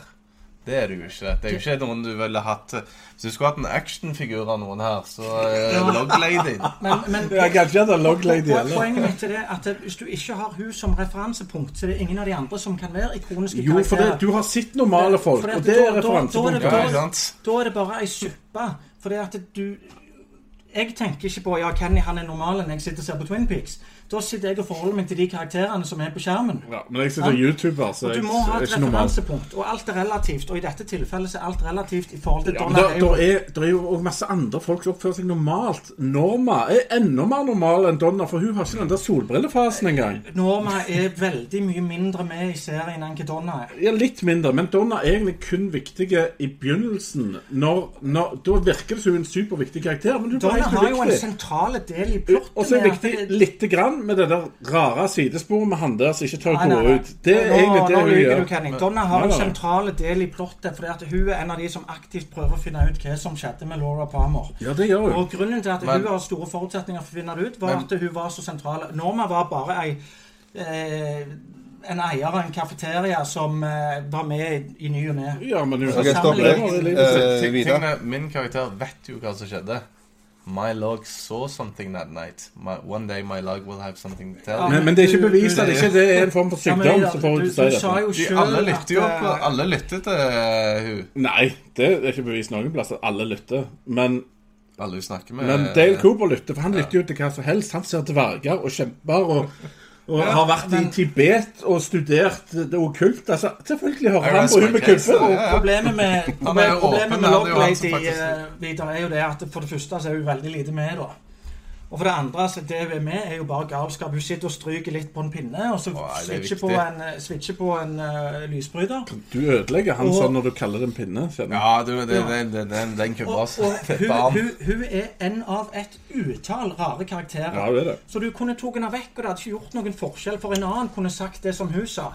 Speaker 5: Det er det jo ikke. Det er jo ikke noen du ville hatt Hvis du skulle hatt en actionfigur av noen her, så
Speaker 6: Ja. *laughs*
Speaker 5: det Log Lady.
Speaker 6: Men, men
Speaker 4: Jeg kan ikke ha Log Lady heller.
Speaker 6: Poenget mitt er det at hvis du ikke har hun som referansepunkt, så er det ingen av de andre som kan være ikoniske
Speaker 4: Jo, for det, du har sett normale folk,
Speaker 6: det,
Speaker 4: og det er
Speaker 6: da- da- da er
Speaker 4: referansepunktet.
Speaker 6: Da er det bare ei suppe. For det at du Jeg tenker ikke på ja, Kenny han er normal når jeg sitter og ser på Twin Peaks. Da sitter jeg og forholder meg til de karakterene som er på skjermen.
Speaker 4: Ja, men jeg sitter YouTuber, så jeg
Speaker 6: du må ha et referansepunkt. Og alt er relativt. Og i dette tilfellet så er alt relativt i forhold til
Speaker 4: Ja,
Speaker 6: Donna
Speaker 4: der, er, der er jo også masse andre folk som oppfører seg normalt. Norma er enda mer normal enn Donna, for hun har ikke den der solbrillefasen engang.
Speaker 6: Norma er veldig mye mindre med i serien enn hva Donna er.
Speaker 4: Ja, litt mindre, men Donna er egentlig kun viktig i begynnelsen. Når, når, da virker det som en superviktig karakter, men hun er
Speaker 6: Donna har jo en sentral del i plotten.
Speaker 4: Og så er det viktig
Speaker 6: det-
Speaker 4: lite grann med det der rare sidesporet med han der som ikke tør å gå ut. Det er
Speaker 6: nå,
Speaker 4: egentlig det
Speaker 6: nå
Speaker 4: hun gjør.
Speaker 6: du, Kenny. Donna har
Speaker 4: Nei,
Speaker 6: en sentral del i plottet, fordi at hun er en av de som aktivt prøver å finne ut hva som skjedde med Laura Palmer.
Speaker 4: Ja, det gjør hun.
Speaker 6: Og grunnen til at
Speaker 5: Men-
Speaker 6: hun har store forutsetninger for å finne det ut, var
Speaker 5: Men-
Speaker 6: at hun var så sentral. Norma var bare ei eh, en eier av en kafeteria som eh, var med i, ny og ne.
Speaker 4: Ja, men hun
Speaker 3: okay, stopp
Speaker 6: jeg,
Speaker 3: Eh,
Speaker 5: tingene- Min karakter vet jo hva som skjedde. My log saw something that night. My, one day my log will have something to tell.
Speaker 6: Ja.
Speaker 4: Men, men det er ikke bevist at det ikke er en form for
Speaker 6: Ja, men
Speaker 4: sykdom.
Speaker 6: Ida, du, du sa jo selv
Speaker 5: alle lytter jo på
Speaker 6: eh,
Speaker 5: Alle lytter til uh, hun
Speaker 4: Nei, det er ikke bevist noen plass at alle lytter. Men,
Speaker 5: Alle hun snakker med.
Speaker 4: men Dale Cooper lytter, for han lytter jo til hva som helst. Han ser dverger og kjemper og, og har vært i Tibet og studert det okkulte. Altså, selvfølgelig hører han på hun med
Speaker 5: case.
Speaker 4: kubbe.
Speaker 6: Og
Speaker 5: Ja, ja.
Speaker 6: problemet med, problemet,
Speaker 5: problemet
Speaker 6: med Log Lady
Speaker 5: faktisk-
Speaker 6: eh, Vidar, er jo det at for det første så er hun veldig lite med, da. Og for det andre, så det vi er med, er jo bare galskap. Hun sitter og stryker litt på en pinne, og så
Speaker 5: er
Speaker 6: switcher på en, eh, switcher på en uh, lysbryter.
Speaker 4: Du ødelegger han
Speaker 6: Og-
Speaker 4: sånn når du kaller det en pinne. kjenner.
Speaker 5: Ja, du, det, ja. det, den, den altså. Det er
Speaker 6: hun, er en av et utall rare karakterer.
Speaker 4: Ja, det er det.
Speaker 6: Så du kunne tatt henne vekk, og det hadde ikke gjort noen forskjell, for en annen kunne sagt det som hun sa.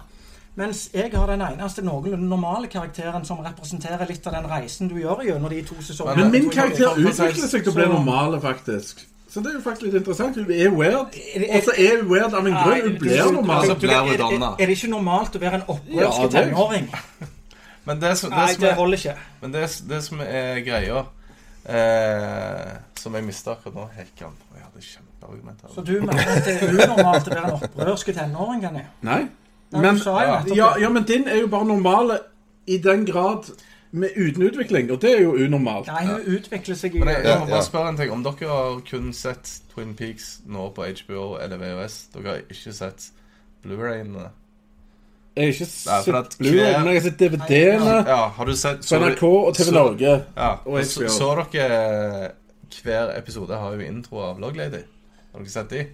Speaker 6: Mens jeg har den eneste noenlunde normale karakteren som representerer litt av den reisen du gjør gjennom de to sesongene.
Speaker 4: Men min karakter utvikler seg til å bli normal, faktisk. Så det er jo faktisk litt interessant. Hun er weird. Og så er hun weird av en grunn. Hun blir normal.
Speaker 5: Altså,
Speaker 6: er, er, er det ikke normalt å være en opprørsk
Speaker 4: Ja,
Speaker 6: tenåring?
Speaker 5: Men det, som- det,
Speaker 6: Nei, det
Speaker 5: er,
Speaker 6: holder ikke.
Speaker 5: men det, det som er greia eh, Som jeg mista akkurat nå Hekkan. Jeg hadde kjempeargument her.
Speaker 6: Så du mener at det er unormalt å være en opprørsk tenåring, Kenny?
Speaker 4: Nei.
Speaker 6: Nei,
Speaker 4: Men, ja, ja, men din er jo bare normale i den grad med uten utvikling, og det er jo unormalt.
Speaker 6: Nei, hun utvikler seg
Speaker 5: Men jeg, jeg må bare
Speaker 3: ja.
Speaker 5: spørre en ting. Om dere har kun sett Twin Peaks nå på HBO eller VHS, dere har ikke sett Blu-rayene?
Speaker 4: Jeg har ikke sett
Speaker 5: at
Speaker 4: Blu-ray, men jeg har sett DVD-ene
Speaker 5: Ja, har du sett
Speaker 4: på NRK og TV Norge.
Speaker 5: Ja,
Speaker 4: og
Speaker 5: så,
Speaker 4: HBO.
Speaker 5: så dere Hver episode har jo intro av Loglady? Har dere sett de?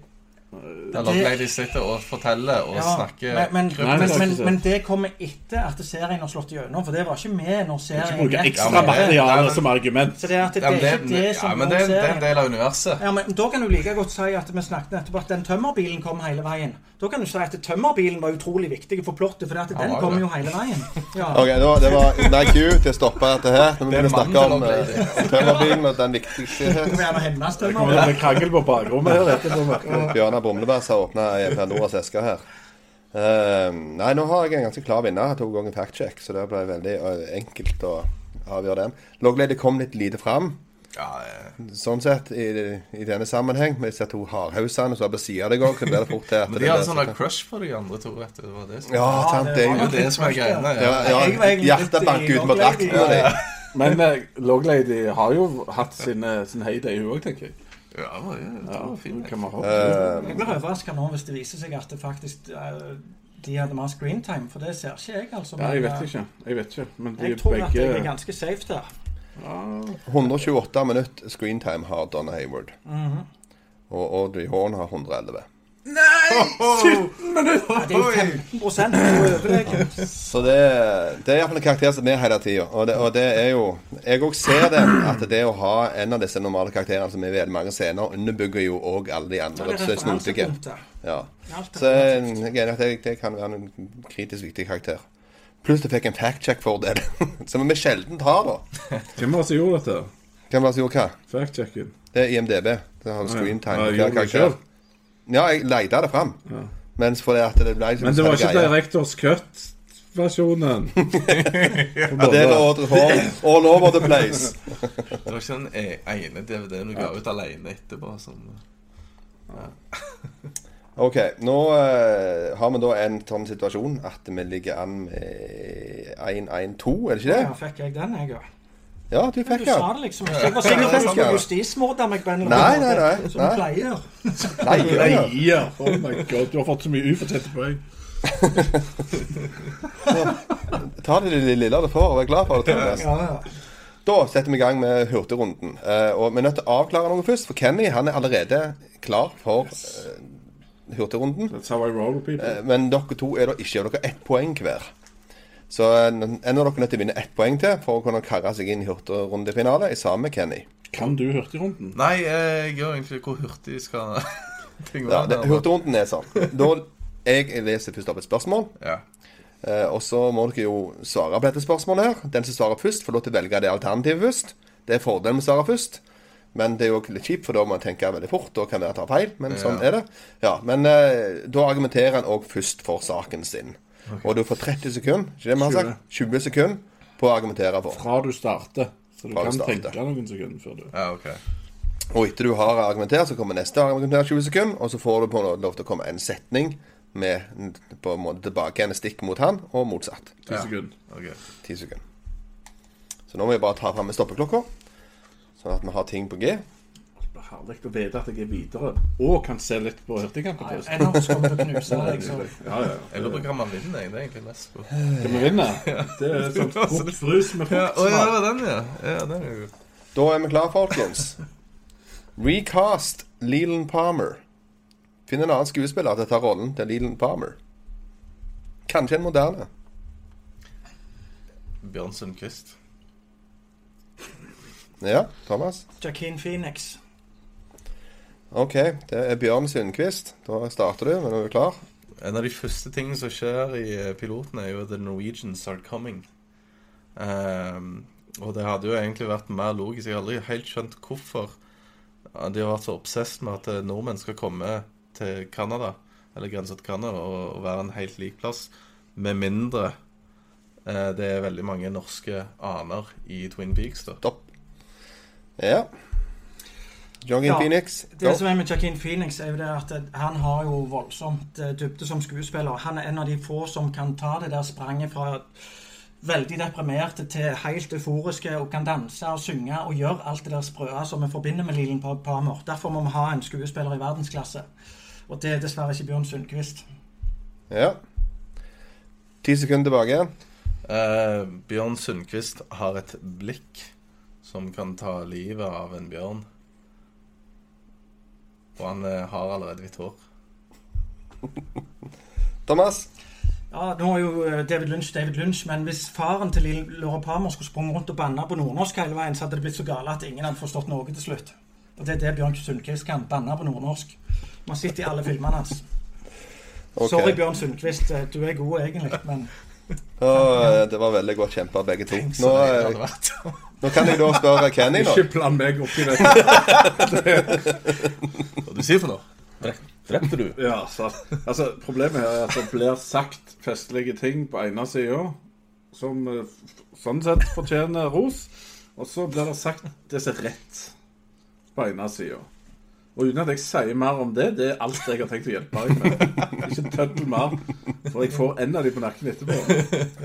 Speaker 5: Der ble
Speaker 6: Det-
Speaker 5: Lady sitter og forteller og
Speaker 6: Ja,
Speaker 5: snakker
Speaker 6: men, men, men,
Speaker 4: det
Speaker 6: men, men det kommer etter at serien har slått gjennom, for det var ikke med når
Speaker 4: Ikke
Speaker 6: serien
Speaker 4: bruke
Speaker 6: gikk.
Speaker 4: ekstra materiale som argument.
Speaker 6: Så det er at det,
Speaker 5: ja, men
Speaker 6: er ikke det som
Speaker 5: ja, men det, er- det er en del av universet.
Speaker 6: Ja, men Da kan du like godt si at vi snakket nettopp at den tømmerbilen kom hele veien. Da kan du si at tømmerbilen var utrolig viktig for plottet, for at den
Speaker 5: var
Speaker 6: kom jo hele veien. Ja.
Speaker 3: Ok, Det var nei, Q til å stoppe dette her. Når vi
Speaker 5: Det er
Speaker 3: begynner å snakke om eh, tømmerbilen og den viktigste
Speaker 6: Det kommer gjerne hennes
Speaker 4: Det
Speaker 6: er
Speaker 4: blir krangel på bakrommet her etterpå.
Speaker 3: Brumleberg har åpna Pandoras eske her. Uh, nei, nå har jeg en ganske klar vinner. Jeg tok to en fact-check, så det ble veldig eh, enkelt å avgjøre den. Loglady kom litt lite fram,
Speaker 5: Ja, eh,
Speaker 3: sånn sett, i, i denne sammenheng. Med disse to hardhausene som har på sida av deg òg, så blir det fort til at
Speaker 5: men de hadde sånn crush på de andre to, vet du. Det var det som
Speaker 3: Ja, sant, det er
Speaker 5: det det som er greiene.
Speaker 3: ja,
Speaker 5: Ja.
Speaker 3: ja,
Speaker 6: var
Speaker 3: Hjertet banker ut på
Speaker 6: Loglady.
Speaker 3: drakten din.
Speaker 4: Men uh, Loglady har jo hatt sin, eh, sin heyday, hun òg, tenker jeg.
Speaker 5: Ja, det var, ja, det var fint.
Speaker 4: hun kan man ha.
Speaker 3: Eh,
Speaker 6: Jeg blir overraska nå hvis det viser seg at det faktisk eh, de hadde mer screentime, for det ser ikke jeg, altså.
Speaker 4: Ja, jeg vet
Speaker 6: eh,
Speaker 4: ikke. Jeg vet ikke. Men de
Speaker 6: Jeg tror at jeg er ganske safe der.
Speaker 3: 128 minutter screentime har Donna Hayward.
Speaker 6: Mhm.
Speaker 3: Og Audrey Horn har 111.
Speaker 6: Ja, det er jo 15 du.
Speaker 3: Så det, det er iallfall en karakter som er hele tida. Og, det- og det er jo Jeg òg ser det, at det å ha en av disse normale karakterene som er i veldig mange scener, underbygger jo òg alle de andre som er snodige. Ja. Så jeg er enig at det, det kan være en kritisk viktig karakter. Pluss det fikk en fact-check-fordel, *laughs* som vi sjelden har, da.
Speaker 4: Hvem var det som gjorde dette?
Speaker 3: Hvem var det som gjorde hva?
Speaker 4: Fact-checken.
Speaker 3: Det er IMDb. Det har screentime.
Speaker 4: Ja,
Speaker 3: Ja, jeg leide det fram. Mens fordi at det ble liksom
Speaker 4: Men det var
Speaker 3: sånn
Speaker 4: ikke. Directors Cut-versjonen. *laughs*
Speaker 3: Ja, det var all over the place. *laughs*
Speaker 5: Det var ikke den e- ene DVD-en du ga ut alene etterpå. Som, *laughs*
Speaker 3: Ok, nå uh, har vi da en sånn situasjon at vi ligger an med 1-1-2, er det ikke
Speaker 6: Ja, fikk jeg den, jeg òg.
Speaker 3: Ja, du
Speaker 6: Du sa det liksom ikke. Jeg var sikker på at du justismorda på
Speaker 3: Nei, nei, nei.
Speaker 6: Som
Speaker 3: pleier.
Speaker 6: du pleier.
Speaker 4: Oh my god, du har fått så mye ufortjente poeng. *laughs*
Speaker 3: Ta det lille, lille du får, og vær glad for det. Thomas.
Speaker 6: Ja, ja.
Speaker 3: Da setter vi i gang med hurtigrunden. Uh, og vi er nødt til å avklare noe først, for Kenny han er allerede klar for uh, hurtigrunden.
Speaker 4: That's how I roll, people.
Speaker 3: Eh, Men dere to er da ikke, og dere har ett poeng hver. Så eh, en av dere er nødt til å vinne ett poeng til for å kunne karre seg inn i hurtigrundefinale sammen med Kenny.
Speaker 4: Kan du hurtigrunden?
Speaker 5: nei, eh, jeg gjør egentlig hvor hurtig skal *laughs* ting
Speaker 3: Ja, det, hurtigrunden er sånn. Da jeg leser først opp et spørsmål,
Speaker 5: Ja.
Speaker 3: eh, og så må dere jo svare på dette spørsmålet her. Den som svarer først, får lov til å velge det alternativet først. Det er fordelen med å svare først. Men det er jo litt kjipt, for da må man tenke veldig fort. Da kan det være ta feil, men sånn er det. Ja, Men eh, da argumenterer en òg først for saken sin. Og du får 30 sekunder, ikke det vi har sagt? 20 sekunder på å argumentere for.
Speaker 4: Fra du starter. Så du
Speaker 3: Fra
Speaker 4: kan
Speaker 3: du
Speaker 4: tenke noen sekunder før du
Speaker 5: ja, okay.
Speaker 3: Og etter du har argumentert, så kommer neste argumentert 20 sekunder, og så får du på lov til å komme en setning med på en måte tilbake en stikk mot han, og motsatt.
Speaker 4: Ti sekunder.
Speaker 5: Okay.
Speaker 3: 10 sekunder. Så nå må jeg bare ta fram stoppeklokka, sånn at vi har ting på G.
Speaker 4: Det er herlig å vite at jeg er videre, og kan se litt på hurtigkampen.
Speaker 6: Til å knuse deg. *laughs*
Speaker 4: Ja, ja.
Speaker 5: Jeg lurer på hva man vinner, jeg. Det er egentlig mest på
Speaker 4: Hva vi vinner? *laughs* Det er sånn frus *laughs* med
Speaker 5: ja, Å, ja, det var den, ja. ja den er jo
Speaker 3: Da er vi klare, folkens. Recast Leland Palmer. Finn en annen skuespiller til å ta rollen til Leland Palmer. Kanskje en moderne.
Speaker 5: Bjørn Sundquist.
Speaker 3: Ja, Thomas?
Speaker 6: Jackeen Phoenix.
Speaker 3: OK, det er Bjørn Sundquist. Da starter du, men er du klar?
Speaker 5: En av de første tingene som skjer i eh, piloten, er jo The Norwegians Are Coming. Um, og det hadde jo egentlig vært mer logisk. Jeg har aldri helt skjønt hvorfor de har vært så obsesst med at eh, nordmenn skal komme til Canada, eller grensa til Canada, og, og være en helt lik plass, med mindre eh, det er veldig mange norske aner i Twin Peaks, da.
Speaker 3: Topp. Ja. Jogging
Speaker 6: Ja,
Speaker 3: Phoenix.
Speaker 6: Det som er med Joaquin Phoenix, er jo det at han har jo voldsomt eh, dybde som skuespiller. Han er en av de få som kan ta det der spranget fra veldig deprimerte til helt euforiske og kan danse og synge og gjøre alt det der sprøe som vi forbinder med Lilen Palmer. Derfor må vi ha en skuespiller i verdensklasse. Og det er dessverre ikke Bjørn Sundquist.
Speaker 3: Ja. Ti sekunder tilbake.
Speaker 5: Uh, Bjørn Sundquist har et blikk som kan ta livet av en bjørn. Og han eh, har allerede hvitt hår. *laughs*
Speaker 3: Thomas.
Speaker 6: Ja, nå er jo eh, David Lynch David Lynch, men hvis faren til Laura Palmer skulle sprunget rundt og banna på nordnorsk hele veien, så hadde det blitt så gale at ingen hadde forstått noe til slutt. Og det er det Bjørn Sundquist kan. Banne på nordnorsk. Man sitter i alle filmene hans.
Speaker 3: Okay.
Speaker 6: Sorry, Bjørn Sundquist. eh, Du er god egentlig, men *laughs*
Speaker 3: Og, eh, det var veldig godt kjempa, begge to. Nå, *laughs* nå kan jeg da spørre Kenny, da.
Speaker 4: Ikke bland meg opp i det. *laughs*
Speaker 5: Hva du sier for noe? Drep- Drepte du?
Speaker 4: Ja, så, altså, problemet her er at det blir sagt festlige ting på ene sida som eh, sånn sett fortjener ros, og så blir det sagt det som er rett på ene sida. Og uten at jeg sier mer om det, det er alt jeg har tenkt å hjelpe deg med. Ikke tøddel mer, *laughs* for jeg får en av de på nakken etterpå.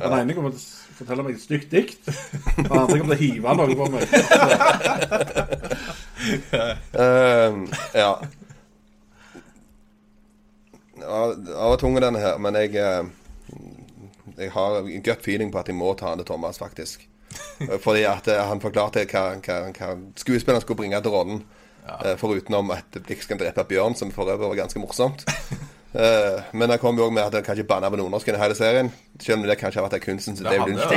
Speaker 4: Den ene kommer til å fortelle meg et stygt dikt, den andre kommer til å hive noe på meg.
Speaker 3: uh, *laughs* ja. Den var tung denne her, men jeg eh, Jeg har en gut feeling på at jeg må ta den til Thomas, faktisk. Fordi at eh, han forklarte hva, hva, hva skuespilleren skulle bringe til rollen. For utenom at Blix kan drepe Bjørn, som for øvrig var ganske morsomt. Eh, men jeg kom jo også med at jeg kan ikke banne på nordnorsken i hele serien. Selv om det kanskje har vært kunsten
Speaker 5: Det
Speaker 3: David
Speaker 5: hadde
Speaker 3: Lynch.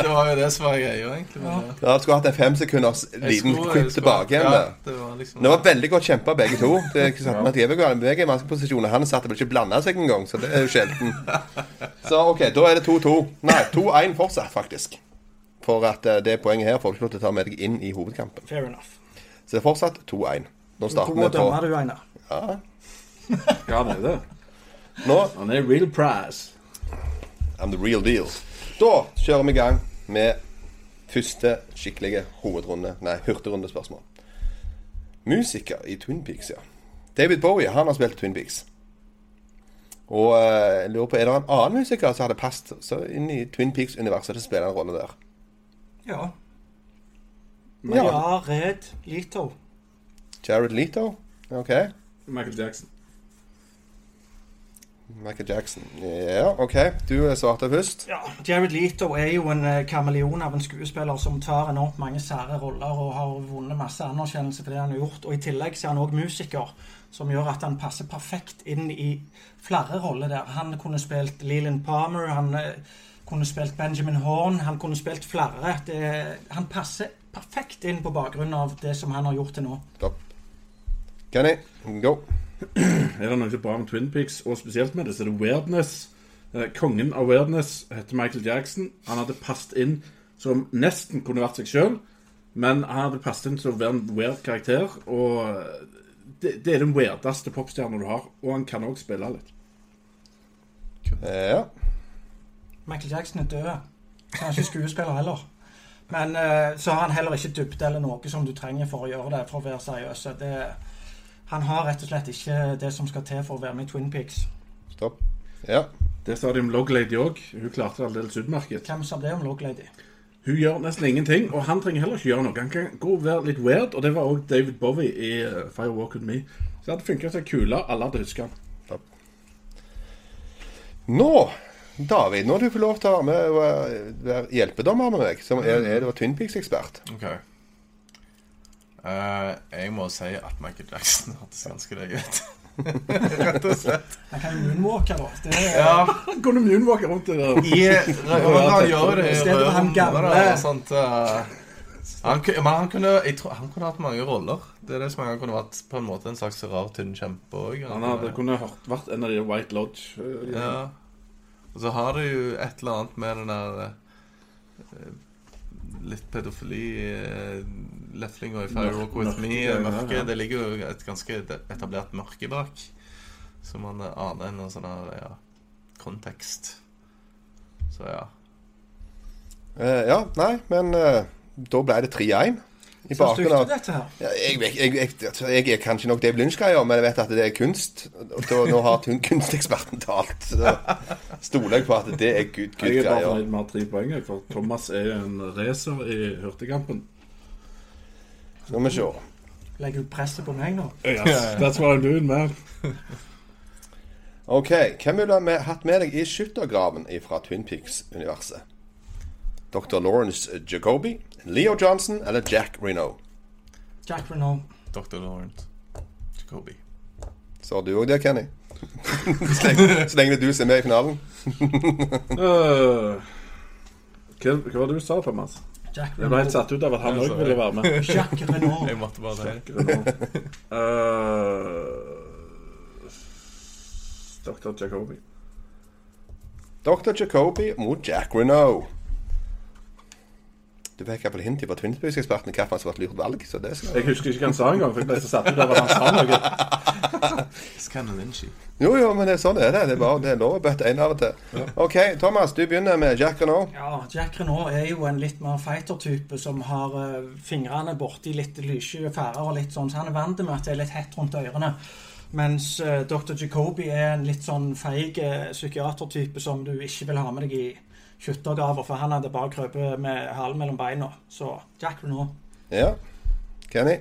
Speaker 5: Det var jo det som var greia, egentlig. Ja.
Speaker 3: Ja, du skulle hatt en fem
Speaker 5: sekunders
Speaker 3: liten
Speaker 5: klipp
Speaker 3: quick tilbake igjen
Speaker 5: ja, det var liksom
Speaker 3: Det var veldig godt kjempa, begge to. Det er ikke sant, ja. Jeg er i vanskelig posisjoner. Han satt vel ikke blanda seg engang, så det er jo sjelden. Så OK, da er det 2-2. Nei, 2-1 fortsatt, faktisk. For at eh, det poenget her får du ikke lov til å ta med deg inn i hovedkampen.
Speaker 6: fair enough.
Speaker 3: Så det er fortsatt 2-1. Nå starter
Speaker 6: Hvor
Speaker 3: vi
Speaker 6: dømmer
Speaker 3: på
Speaker 6: du, Einar?
Speaker 4: Ja, det er det.
Speaker 3: Nå
Speaker 4: Han er real price.
Speaker 3: I'm the real deal. Da kjører vi i gang med første skikkelige hovedrunde Nei, hurtigrundespørsmål. Musiker i Twin Peaks, ja. David Bowie han har spilt Twin Peaks. Og eh, jeg lurer på, er det en annen musiker som hadde passet så inn i Twin Peaks-universet til å spille en rolle der?
Speaker 6: Ja.
Speaker 3: Jared
Speaker 6: Ja, Red Lito.
Speaker 3: Jared Leto? OK.
Speaker 4: Michael Jackson.
Speaker 3: Michael Jackson. Ja, OK. Du svarte først.
Speaker 6: Ja, Jared Leto er jo en eh, kameleon av en skuespiller som tar enormt mange sære roller og har vunnet masse anerkjennelse for det han har gjort. Og i tillegg så er han òg musiker, som gjør at han passer perfekt inn i flere roller der. Han kunne spilt Leland Palmer, han eh, kunne spilt Benjamin Horn, han kunne spilt flere. Det, han passer perfekt inn på bakgrunn av det som han har gjort til nå.
Speaker 3: Topp. Kenny, go.
Speaker 4: Er det noe er bra med Twin Peaks, og spesielt med det, så er det weirdness. Eh, kongen av weirdness heter Michael Jackson. Han hadde passet inn som nesten kunne vært seg sjøl, men han hadde passet inn til å være en weird karakter. Og det, det er den weirdeste popstjernen du har, og han kan òg spille litt.
Speaker 3: Ja.
Speaker 6: Michael Jackson er død. Han er ikke skuespiller heller. Men eh, så har han heller ikke dybde eller noe som du trenger for å gjøre det, for å være seriøs. Det, han har rett og slett ikke det som skal til for å være med i Twin Peaks.
Speaker 3: Stopp. Ja.
Speaker 4: Det sa de om Loglady òg. Hun klarte det aldeles utmerket.
Speaker 6: Hvem sa det om Loglady?
Speaker 4: Hun gjør nesten ingenting, og han trenger heller ikke gjøre noe. Han kan gå og være litt weird, og det var òg David Bowie i Fire Firewalk With Me. Så det hadde funka som kule. Alle hadde huska han.
Speaker 3: Nå, David, nå har du fått lov til å være med være- være hjelpedommer med meg, som er, er er Twin Peaks-ekspert.
Speaker 5: Ok. Eh, jeg må si at Michael Jackson hørtes ganske deg ut. *laughs* Rett og slett.
Speaker 6: Han kan moonwalke, da. Det er,
Speaker 5: Ja, *laughs*
Speaker 4: kunne moonwalke rundt det
Speaker 5: i, *laughs* gjør det i
Speaker 6: I stedet for han gamle-
Speaker 5: eh, Han, men han kunne, tror, han kunne hatt mange roller. Det er det som Han kunne vært på en måte en slags rar, tynn kjempe òg.
Speaker 4: Han hadde kunne hørt, vært en av de White Lodge. eh,
Speaker 5: Ja. Og så har du jo et eller annet med den der eh, Litt pedofili eh, Leflinga i Firewalk With Me.
Speaker 4: greier,
Speaker 5: Mørke.
Speaker 4: ja.
Speaker 5: Det ligger jo et ganske etablert mørke bak. Så man eh, aner en sånn ja, kontekst. Så ja.
Speaker 3: Uh, ja, nei, men uh, da ble det 3-1. I
Speaker 6: Så stygt
Speaker 3: av
Speaker 6: dette her.
Speaker 3: ja, jeg, jeg, jeg, jeg, jeg er kanskje nok Dave Lynch-greier, men jeg vet at det er kunst. Og da, nå har kunsteksperten talt. Så da stoler jeg på at det er good, good
Speaker 4: Jeg er bare fornøyd med tre poeng, for Thomas er en racer i hurtigkampen.
Speaker 3: Skal vi se.
Speaker 6: Legger du presset på meg nå.
Speaker 4: Yes, that's what I'm doing, man.
Speaker 3: OK. Hvem ville vi hatt med deg i skyttergraven fra Twin Peaks-universet? Dr. Lawrence Jacoby, Leo Johnson eller Jack Reno?
Speaker 6: Jack Reno.
Speaker 5: Dr. Lawrence Jacoby.
Speaker 3: Så har du òg *laughs* det, Kenny? så, lenge, så lenge du ser er med i finalen.
Speaker 4: uh, *laughs* hva, hva var det du sa, Thomas?
Speaker 6: Jack
Speaker 4: Jeg ble helt satt ut av at han òg ville være med. *laughs*
Speaker 6: Jack Renault.
Speaker 5: Jeg måtte bare si
Speaker 4: Uh, Dr. Jacobi.
Speaker 3: Dr. Jacobi mot Jack Reno. Du fikk iallfall hint fra Twin Peaks-eksperten hvilket som var et lurt valg. Så det skal
Speaker 4: Jeg husker ikke hva han sa engang, for jeg ble så satt ut av at han sa noe. *laughs*
Speaker 3: Jo, jo, men det er sånn er det. Det er, bare, det er lov å bøtte en av og til. OK, Thomas, du begynner med Jack Renault.
Speaker 6: Ja, Jack Renault er jo en litt mer fighter-type som har uh, fingrene borti litt lyssky færer og litt sånn, så han er vant med at det er litt hett rundt ørene. Mens uh, Dr. Jacobi er en litt sånn feig uh, psykiatertype som du ikke vil ha med deg i skyttergraver, for han hadde bare krøpet med halen mellom beina. Så Jack Renault.
Speaker 3: Ja. Kenny.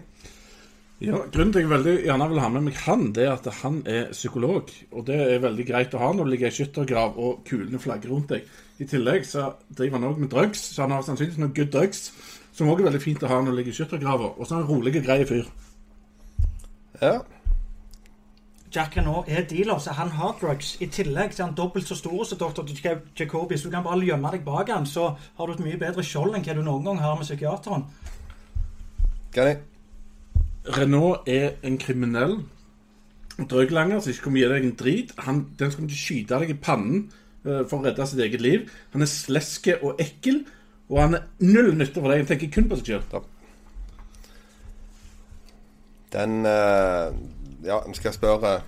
Speaker 4: Ja, Grunnen til at jeg veldig gjerne vil ha med meg han, det er at han er psykolog. Og det er veldig greit å ha når du ligger i skyttergrav og kulene flagger rundt deg. I tillegg så driver han òg med drugs, så han har sannsynligvis noe good drugs. Som òg er veldig fint å ha når du ligger i skyttergrava. Og så er han en rolig og grei fyr.
Speaker 3: Ja.
Speaker 6: Jack Renault er dealer, så han har drugs. I tillegg så er han dobbelt så stor som Dr. Jacobi, så du kan bare gjemme deg bak han, så har du et mye bedre skjold enn hva du noen gang har med psykiateren.
Speaker 3: Kenny.
Speaker 4: Renault er en kriminell drøglanger som ikke kommer gi deg en drit. Han, den som kommer til å skyte deg i pannen uh, for å redde sitt eget liv. Han er sleske og ekkel, og han er null nytte for deg. Han tenker kun på seg sjøl.
Speaker 3: Den eh, Ja, skal skal spørre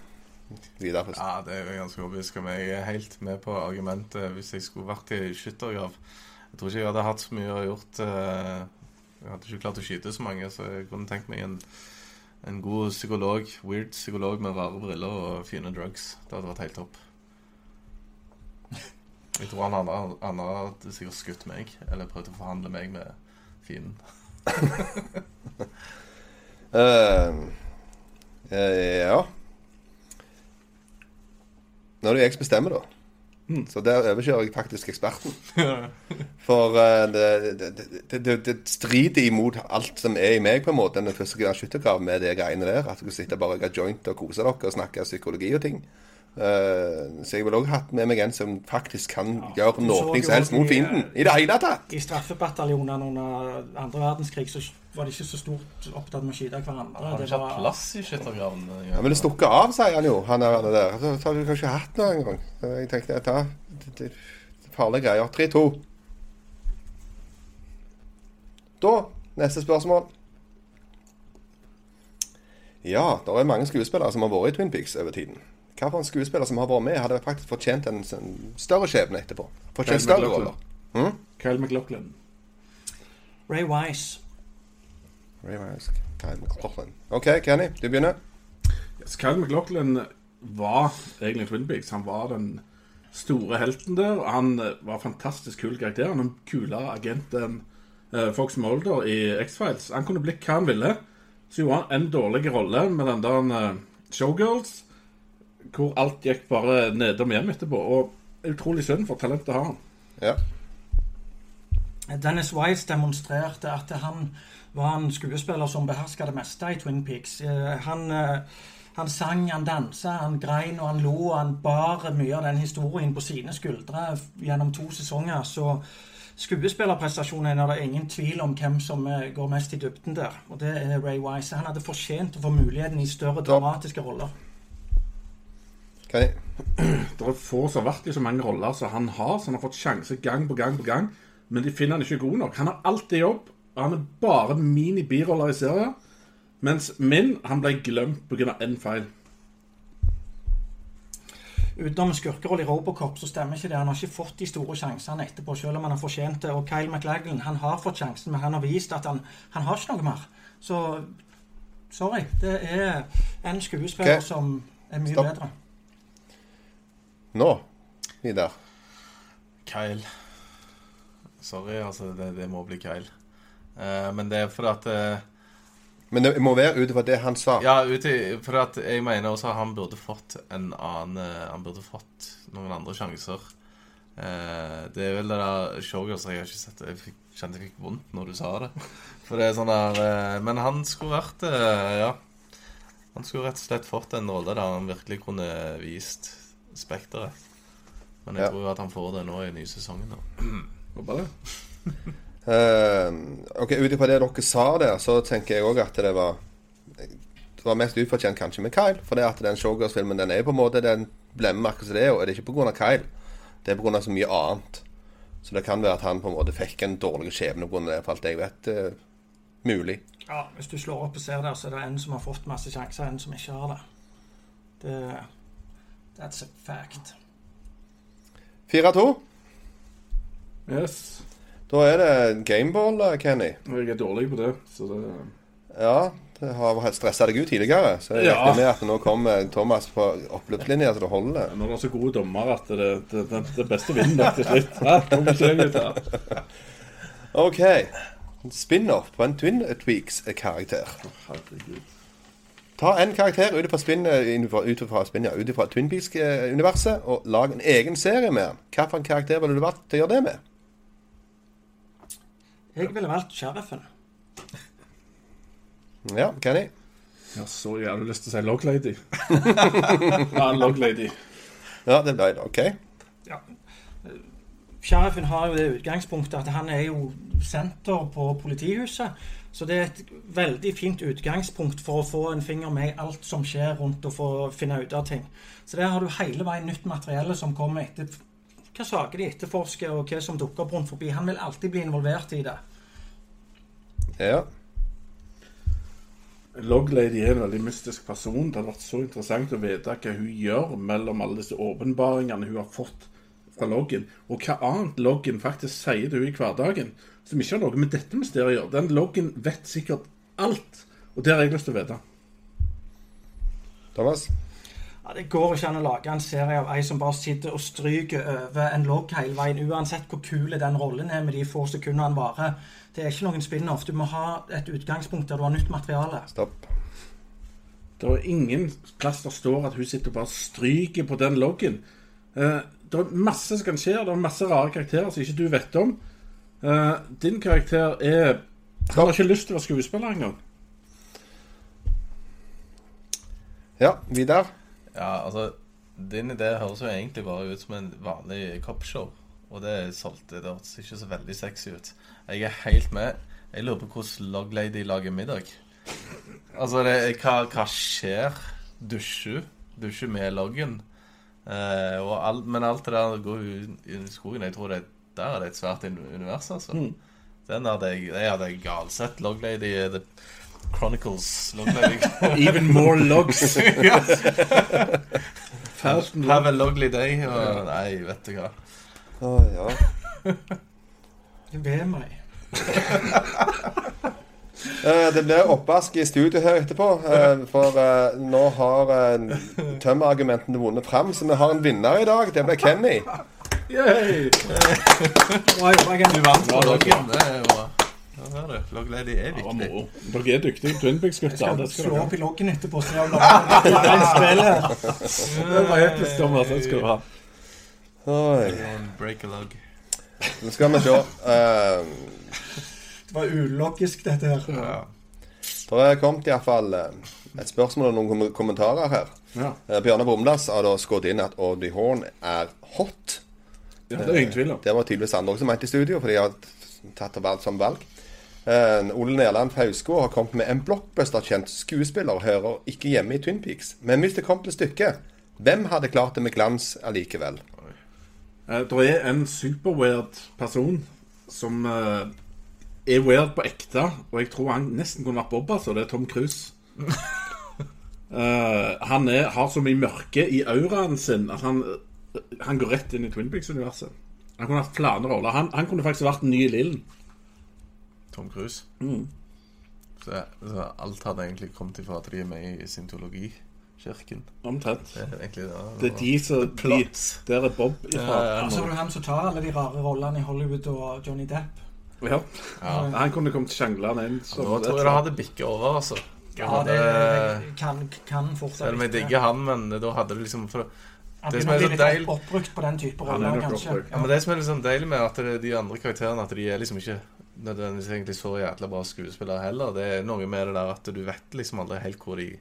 Speaker 3: videre først.
Speaker 5: Ja, det er jo ganske overbevist om. Jeg er helt med på argumentet hvis jeg skulle vært i skyttergrav. Jeg tror ikke jeg hadde hatt så mye å gjort eh, Jeg hadde ikke klart å skyte så mange, så jeg kunne tenkt meg en, en god psykolog, weird psykolog med rare briller og fine drugs. Det hadde vært helt topp. Jeg tror han andre, andre hadde sikkert skutt meg, eller prøvd å forhandle meg med fienden. *laughs*
Speaker 3: Eh, ja. Nå er det jeg som bestemmer, da. Så der overkjører jeg faktisk eksperten. *laughs* For uh, det, det, det, det, det strider imot alt som er i meg, på en måte, den første skyttergraven skyttergrav med de greiene der. At du kan sitte bare og røyke joint og kose dere og snakke psykologi og ting. Eh, så jeg ville òg hatt med meg en som faktisk kan gjøre
Speaker 6: du
Speaker 3: noe som helst mot
Speaker 6: i, eh,
Speaker 3: fienden. I det hele tatt!
Speaker 6: I straffebataljonene under andre verdenskrig så var de ikke så stort opptatt med å skyte hverandre.
Speaker 5: Har
Speaker 6: de
Speaker 5: ikke hatt plass i skyttergraven?
Speaker 3: Ja, men det stukket av, sier han jo, han er, er der. Så, har du kanskje hatt noe en gang. Jeg tenkte at ja, det, det, det farlige greier. 3-2. Da, neste spørsmål. Ja, det er mange skuespillere som har vært i Twin Peaks over tiden. Hva for en skuespiller som har vært med, hadde faktisk fortjent en, en større skjebne etterpå? Fortjent større roller.
Speaker 4: Kyle McLaughlin.
Speaker 6: Ray Wise.
Speaker 3: Ray Wise, Kyle McLaughlin. OK, Kenny, du begynner.
Speaker 4: Yes, Kyle McLaughlin var egentlig Twin Peaks. Han var den store helten der. og Han eh, var fantastisk kul karakter. Han var den kule agenten eh, Fox Mulder i X-Files. Han kunne blitt hva han ville. Så gjorde han en dårlig rolle med den der eh, Showgirls, hvor alt gikk bare nedom hjem etterpå. Og utrolig synd, for talentet har han.
Speaker 3: Ja.
Speaker 6: Dennis Wise demonstrerte at han var en skuespiller som beherska det meste i Twin Peaks. Eh, Han, eh, han sang, han dansa, han grein og han lo. og Han bar mye av den historien på sine skuldre gjennom to sesonger. Så, skuespillerprestasjonen er det ingen tvil om hvem som eh, går mest i dybden der. Og det er Ray Wise. Han hadde fortjent å få muligheten i større dramatiske roller.
Speaker 3: Jeg? *clears throat*
Speaker 4: Det er få som har vært i så mange roller som han har, så han har fått sjanse gang på gang på gang. Men de finner han ikke god nok. Han har alltid jobb, og han er bare mini-biroller i serien. Mens min, han ble glemt pga. én feil.
Speaker 6: Utenom skurkerolle i Robocop så stemmer ikke det. Han har ikke fått de store sjansene etterpå, selv om han har fortjent det. Og Kyle McLaglen, han har fått sjansen, men han har vist at han, han har ikke noe mer. Så sorry. Det er en skuespiller
Speaker 3: okay.
Speaker 6: som er mye
Speaker 3: Stopp.
Speaker 6: bedre.
Speaker 3: Nå, Vidar.
Speaker 5: Kyle. Sorry, altså. Det, det må bli Kyle. Uh, men det er fordi at uh,
Speaker 3: Men det må være ut ifra det han sa.
Speaker 5: Ja, for at jeg mener også at han burde fått en annen uh, Han burde fått noen andre sjanser. Eh, det er vel det der Showgirls Jeg har ikke sett. Jeg fikk, kjente jeg fikk vondt når du sa det. For det er sånn der Men han skulle vært eh, Ja. Han skulle rett og slett fått en rolle der han virkelig kunne vist spekteret. Men jeg
Speaker 3: Ja.
Speaker 5: tror at han får det nå i nye sesongen. *clears throat*
Speaker 4: Håper det.
Speaker 3: uh, *laughs* ok, Ut ifra det dere sa der, så tenker jeg òg at det var Det var mest ufortjent kanskje med Kyle. For det at den Showgirls-filmen den er på en måte Den blemmer akkurat som det er, og det er ikke pga. Kyle. Det er pga. så mye annet. Så det kan være at han på en måte fikk en dårlig skjebne pga. det, for alt jeg vet. Uh, mulig.
Speaker 6: Ja, Hvis du slår opp og ser der, så er det en som har fått masse sjanser, en som ikke har det. det that's a fact.
Speaker 3: 4-2.
Speaker 4: Yes.
Speaker 3: Da er det gameball, eh, Kenny.
Speaker 4: Jeg er dårlig på det, så det
Speaker 3: Ja, det har stressa deg ut tidligere. Så jeg
Speaker 4: Ja.
Speaker 3: regner med at nå kommer Thomas på oppløpslinja, så det holder.
Speaker 4: Nå er det så gode dommer at det, det, det, det beste vinner nok til slutt. Hæ?
Speaker 3: OK. Spin-off på en Twin Tweaks-karakter.
Speaker 4: Herregud.
Speaker 3: Ta en karakter ut fra spin, ut fra spin, ja, ut fra Twin Peaks-universet og lag en egen serie med den. Hvilken karakter ville du valgt til å gjøre det med?
Speaker 6: Jeg ville valgt sheriffen.
Speaker 3: Ja, Kenny?
Speaker 4: Ja, så jeg hadde lyst til å si Log Lady. *laughs* ja, Log Lady.
Speaker 3: Ja, det ble det. OK.
Speaker 6: Sheriffen har jo det utgangspunktet at han er jo senter på politihuset. Så det er et veldig fint utgangspunkt for å få en finger med i alt som skjer rundt og få finne ut av ting. Så der har du hele veien nytt materiale som kommer etter hva saker de etterforsker, og hva som dukker opp rundt forbi. Han vil alltid bli involvert i det.
Speaker 3: Ja.
Speaker 4: Loglady er en veldig mystisk person. Det hadde vært så interessant å vite hva hun gjør mellom alle disse åpenbaringene hun har fått fra loggen, og hva annet loggen faktisk sier du i hverdagen, som ikke har noe med dette mysteriet å gjøre. Den loggen vet sikkert alt, og det har jeg lyst til å vite.
Speaker 3: Thomas?
Speaker 6: Ja, det går ikke an å lage en serie av ei som bare sitter og stryker over en logg hele veien, uansett hvor kul den rollen er med de få sekundene han varer. Det er ikke noen spin-off. Du må ha et utgangspunkt der du har nytt materiale.
Speaker 3: Stopp.
Speaker 4: Det er ingen plass der står at hun sitter og bare stryker på den loggen. Eh, det er masse som kan skje, det er masse rare karakterer som ikke du vet om. Eh, din karakter er Han har ikke lyst til å være skuespiller engang.
Speaker 3: Ja, Vidar?
Speaker 5: Ja, altså Din idé høres jo egentlig bare ut som en vanlig copshow. Og det solgte det hørtes ikke så veldig sexy ut. Jeg er helt med. Jeg lurer på hvordan Loglady lager middag. Altså, det, hva, hva skjer? Dusjer? Dusjer med loggen? Eh, og all, men alt det der går jo i skogen. Jeg tror det, der er det et svært univers, altså. Den hadde jeg, jeg hadde galsett. Log Lady eh, The Chronicles. Log Lady *laughs*
Speaker 4: Even more logs. *laughs*
Speaker 5: Have a lovely day. Og, nei, vet du hva.
Speaker 3: Å ja.
Speaker 6: Ved meg. *laughs*
Speaker 3: Eh, Det blir oppvask i studio her etterpå, eh, for eh, nå har uh, tømmerargumentene vunnet fram. Så vi har en vinner i dag. Det ble Kenny.
Speaker 4: Yay!
Speaker 6: Bra jobba,
Speaker 5: Du vant bra. Log Lady er viktig.
Speaker 4: Dere er dyktige Twin Peaks-gutter.
Speaker 6: Jeg
Speaker 4: skal
Speaker 6: slå opp i loggen etterpå? Så jeg. *laughs*
Speaker 4: Det var episk, Thomas. Det skal du ha.
Speaker 3: Oi.
Speaker 5: Break a log.
Speaker 3: Nå skal vi se. Eh,
Speaker 6: Det var ulogisk, dette her.
Speaker 5: Ja.
Speaker 3: det er kommet iallfall uh, et spørsmål og noen kom kommentarer her.
Speaker 4: Ja.
Speaker 3: Uh, Bjørnar Brumlas har da skutt inn at Audie Horn er hot.
Speaker 4: Ja, det er ingen tvil om.
Speaker 3: Det var tydeligvis andre som mente i studio, for de har tatt det valg som valg. Uh, Ole Nerland Fausko har kommet med en blockbuster-kjent skuespiller hører ikke hjemme i Twin Peaks. Men hvis det kom til stykket, hvem hadde klart det med glans allikevel?
Speaker 4: Uh, det er en superweird person som eh, er weird på ekte, og jeg tror han nesten kunne vært Bob, altså. Det er Tom Cruise. uh, *laughs* han er, har så mye mørke i auraen sin at han, han går rett inn i Twin Peaks-universet. Han kunne hatt flere roller. Han, han kunne faktisk vært den nye Lillen.
Speaker 5: Tom Cruise. Så, så alt hadde egentlig kommet ifra at de er med i syntologikirken.
Speaker 4: Omtrent.
Speaker 5: Det er egentlig det.
Speaker 4: Det er de som de, Der er Bob ifra.
Speaker 6: Og så er det han som tar alle de rare rollene i Hollywood og Johnny Depp.
Speaker 4: Ja. Han kunne kommet sjanglende inn.
Speaker 5: Nå tror jeg det hadde bikket over, altså.
Speaker 6: Ja, det
Speaker 5: hadde-
Speaker 6: kan, kan fort
Speaker 5: Selv om jeg digger han, men da hadde det liksom for,
Speaker 6: Han
Speaker 5: det som er så
Speaker 6: litt
Speaker 5: deilig
Speaker 6: oppbrukt på den type
Speaker 4: er
Speaker 6: roller, kanskje.
Speaker 5: Ja, men Det som er liksom deilig med at de andre karakterene At de er liksom ikke nødvendigvis egentlig så jævla bra skuespillere heller. Det er noe med det der at du vet liksom aldri helt hvor de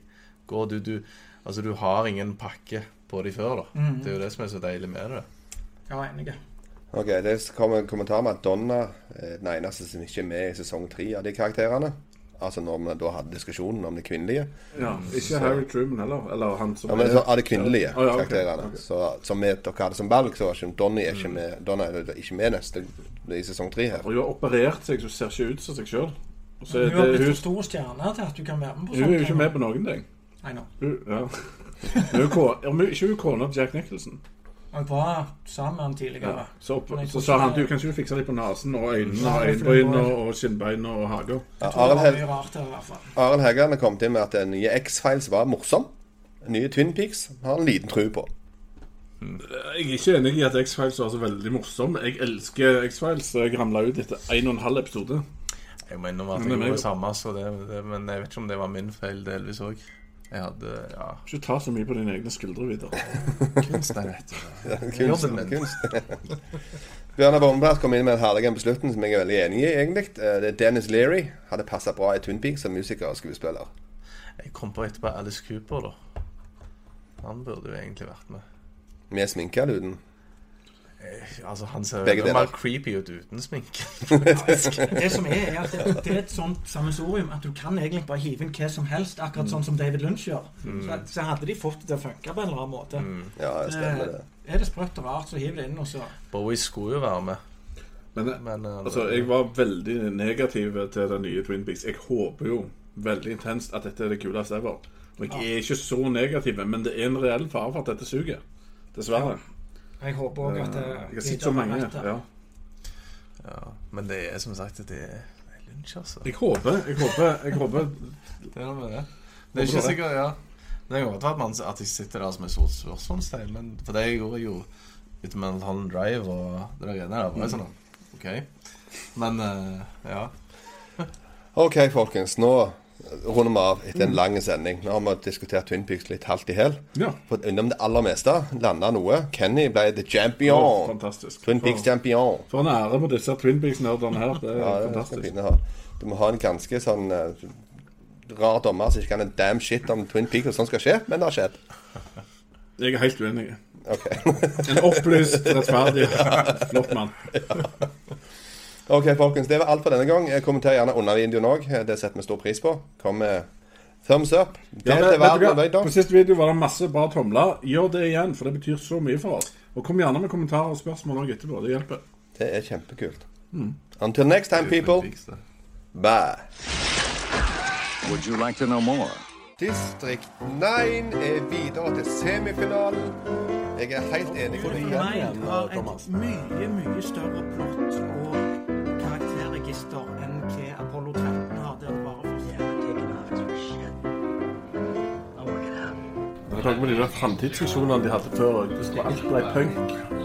Speaker 5: går. Du, du, altså du har ingen pakke på de før, da.
Speaker 6: Mhm.
Speaker 5: Det er jo det som er så deilig med det.
Speaker 6: Ja, enig.
Speaker 3: Ok, Det kom en kommentar med at Donna er den eneste som ikke er med i sesong tre av de karakterene. Altså når vi da hadde diskusjonen om de kvinnelige.
Speaker 4: Ja, ikke Harry Truman heller. Eller han som
Speaker 3: Ja, men så Av de kvinnelige
Speaker 4: Ja, ja, ok,
Speaker 3: karakterene.
Speaker 4: Okay.
Speaker 3: Så, som vi, dere hadde som valg, så var ikke Donny er ikke med Donna er ikke med neste i sesong tre her.
Speaker 4: Hun har operert seg, så hun ser ikke ut som seg sjøl.
Speaker 6: Hun har blitt for stor stjerne til at du kan være med på
Speaker 4: Hun er jo ikke med på noen ting.
Speaker 6: Nei, nå.
Speaker 4: Hun, ja. Hun ikke hun kona til Jack Nicholson.
Speaker 6: Jeg var sammen med han tidligere.
Speaker 4: Ja. Så, opp, så sa han du kan ikke fikse litt på nesen og øynene og
Speaker 6: det er
Speaker 4: øyenbryn og,
Speaker 6: var-
Speaker 4: og skinnbein og hage.
Speaker 3: Ja, Arild
Speaker 6: var
Speaker 3: Heg-
Speaker 6: mye rart her, i hvert fall.
Speaker 3: Arild Heggen har kommet inn med at den nye X-Files var morsom. Den nye Twin Peaks har han liten tro på.
Speaker 4: Jeg er ikke enig i at X-Files var så veldig morsom. Jeg elsker X-Files. Jeg ramla ut etter en og en halv episode.
Speaker 5: Jeg må innrømme at jeg
Speaker 4: det er
Speaker 5: gjorde det samme, så det, det, men jeg vet ikke om det var min feil delvis òg. Jeg hadde Ja,
Speaker 4: Ikke ta så mye på dine egne skuldre videre. *laughs*
Speaker 5: kunst er rett.
Speaker 3: Kunst, kunst. *laughs* Bjørnar Bomberg kom inn med en herlig beslutning som jeg er veldig enig i, egentlig. Eh, Det er Dennis Leary. Hadde passa bra i Twin Peaks som musiker og skuespiller.
Speaker 5: Jeg kom på etterpå Alice Cooper, da. Han burde jo egentlig vært med.
Speaker 3: Med sminkeluden?
Speaker 5: Altså, han ser jo mer creepy ut uten sminke. *laughs*
Speaker 6: Det som er, er at det, det er et sånt sammensorium at du kan egentlig bare hive inn hva som helst, akkurat sånn som David Lynch gjør. Så, så hadde de fått det til å funke på en eller annen måte.
Speaker 3: Ja, det stemmer det.
Speaker 6: Er det sprøtt og rart, så hiv det inn, og så
Speaker 5: Bowie skulle jo være med,
Speaker 4: Men eh,
Speaker 5: men eh,
Speaker 4: altså, jeg var veldig negativ til den nye Twin Peaks. Jeg håper jo veldig intenst at dette er det kuleste ever. Og jeg er ikke så negativ, men det er en reell fare for at dette suger. Dessverre.
Speaker 6: Jeg håper òg at
Speaker 4: Eh, Jeg har sett så mange. Ja.
Speaker 5: ja. Men det er som sagt det er det er Lynch, altså.
Speaker 4: Jeg håper, jeg håper, jeg håper
Speaker 5: Det er noe med det. Det er ikke sikkert, ja. Det kan godt være at, man, at jeg sitter der som et stort spørsmålstegn, men for det jeg gjorde jo med Mulholland Drive og det der greiene der, var jo sånn OK. Men eh, ja.
Speaker 3: OK, folkens. Nå runder vi av etter en lang sending. Nå har vi diskutert Twin Peaks litt halvt i hæl.
Speaker 4: Ja.
Speaker 3: Fått unnom det aller meste. Landa noe. Kenny ble the champion.
Speaker 4: Oh, fantastisk.
Speaker 3: Twin Peaks
Speaker 4: For,
Speaker 3: champion.
Speaker 4: for en ære på disse Twin Peaks-nerdene her. Det er
Speaker 3: Ja,
Speaker 4: fantastisk.
Speaker 3: Det. Du må ha en ganske sånn uh, rar dommer som ikke kan en damn shit om Twin Peaks og sånt skal skje, men det har skjedd.
Speaker 4: Jeg er helt uenig.
Speaker 3: Okay. *laughs*
Speaker 4: En opplyst, rettferdig, *laughs* flott mann.
Speaker 3: Ok, folkens, Det var alt for denne gang. Jeg Kommenter gjerne under videoen òg. Det setter vi stor pris på. Kom med thumbs up.
Speaker 4: Ja,
Speaker 3: Del
Speaker 4: men. På siste video var det masse bra tomler. Gjør det igjen, for det betyr så mye for oss. Og kom gjerne med kommentarer og spørsmål òg etterpå. Det hjelper.
Speaker 3: Det er kjempekult. Until next time, people. Bye.
Speaker 7: Would you like to know more?
Speaker 3: Distrikt 9 er videre til semifinalen. Jeg er helt enig med deg.
Speaker 6: Mind har et mye, mye større plott og karakterregister enn hva Apollo 13 har. Det bare
Speaker 4: Med ikke med de der framtidsvisjonene de hadde før, alt ble punk.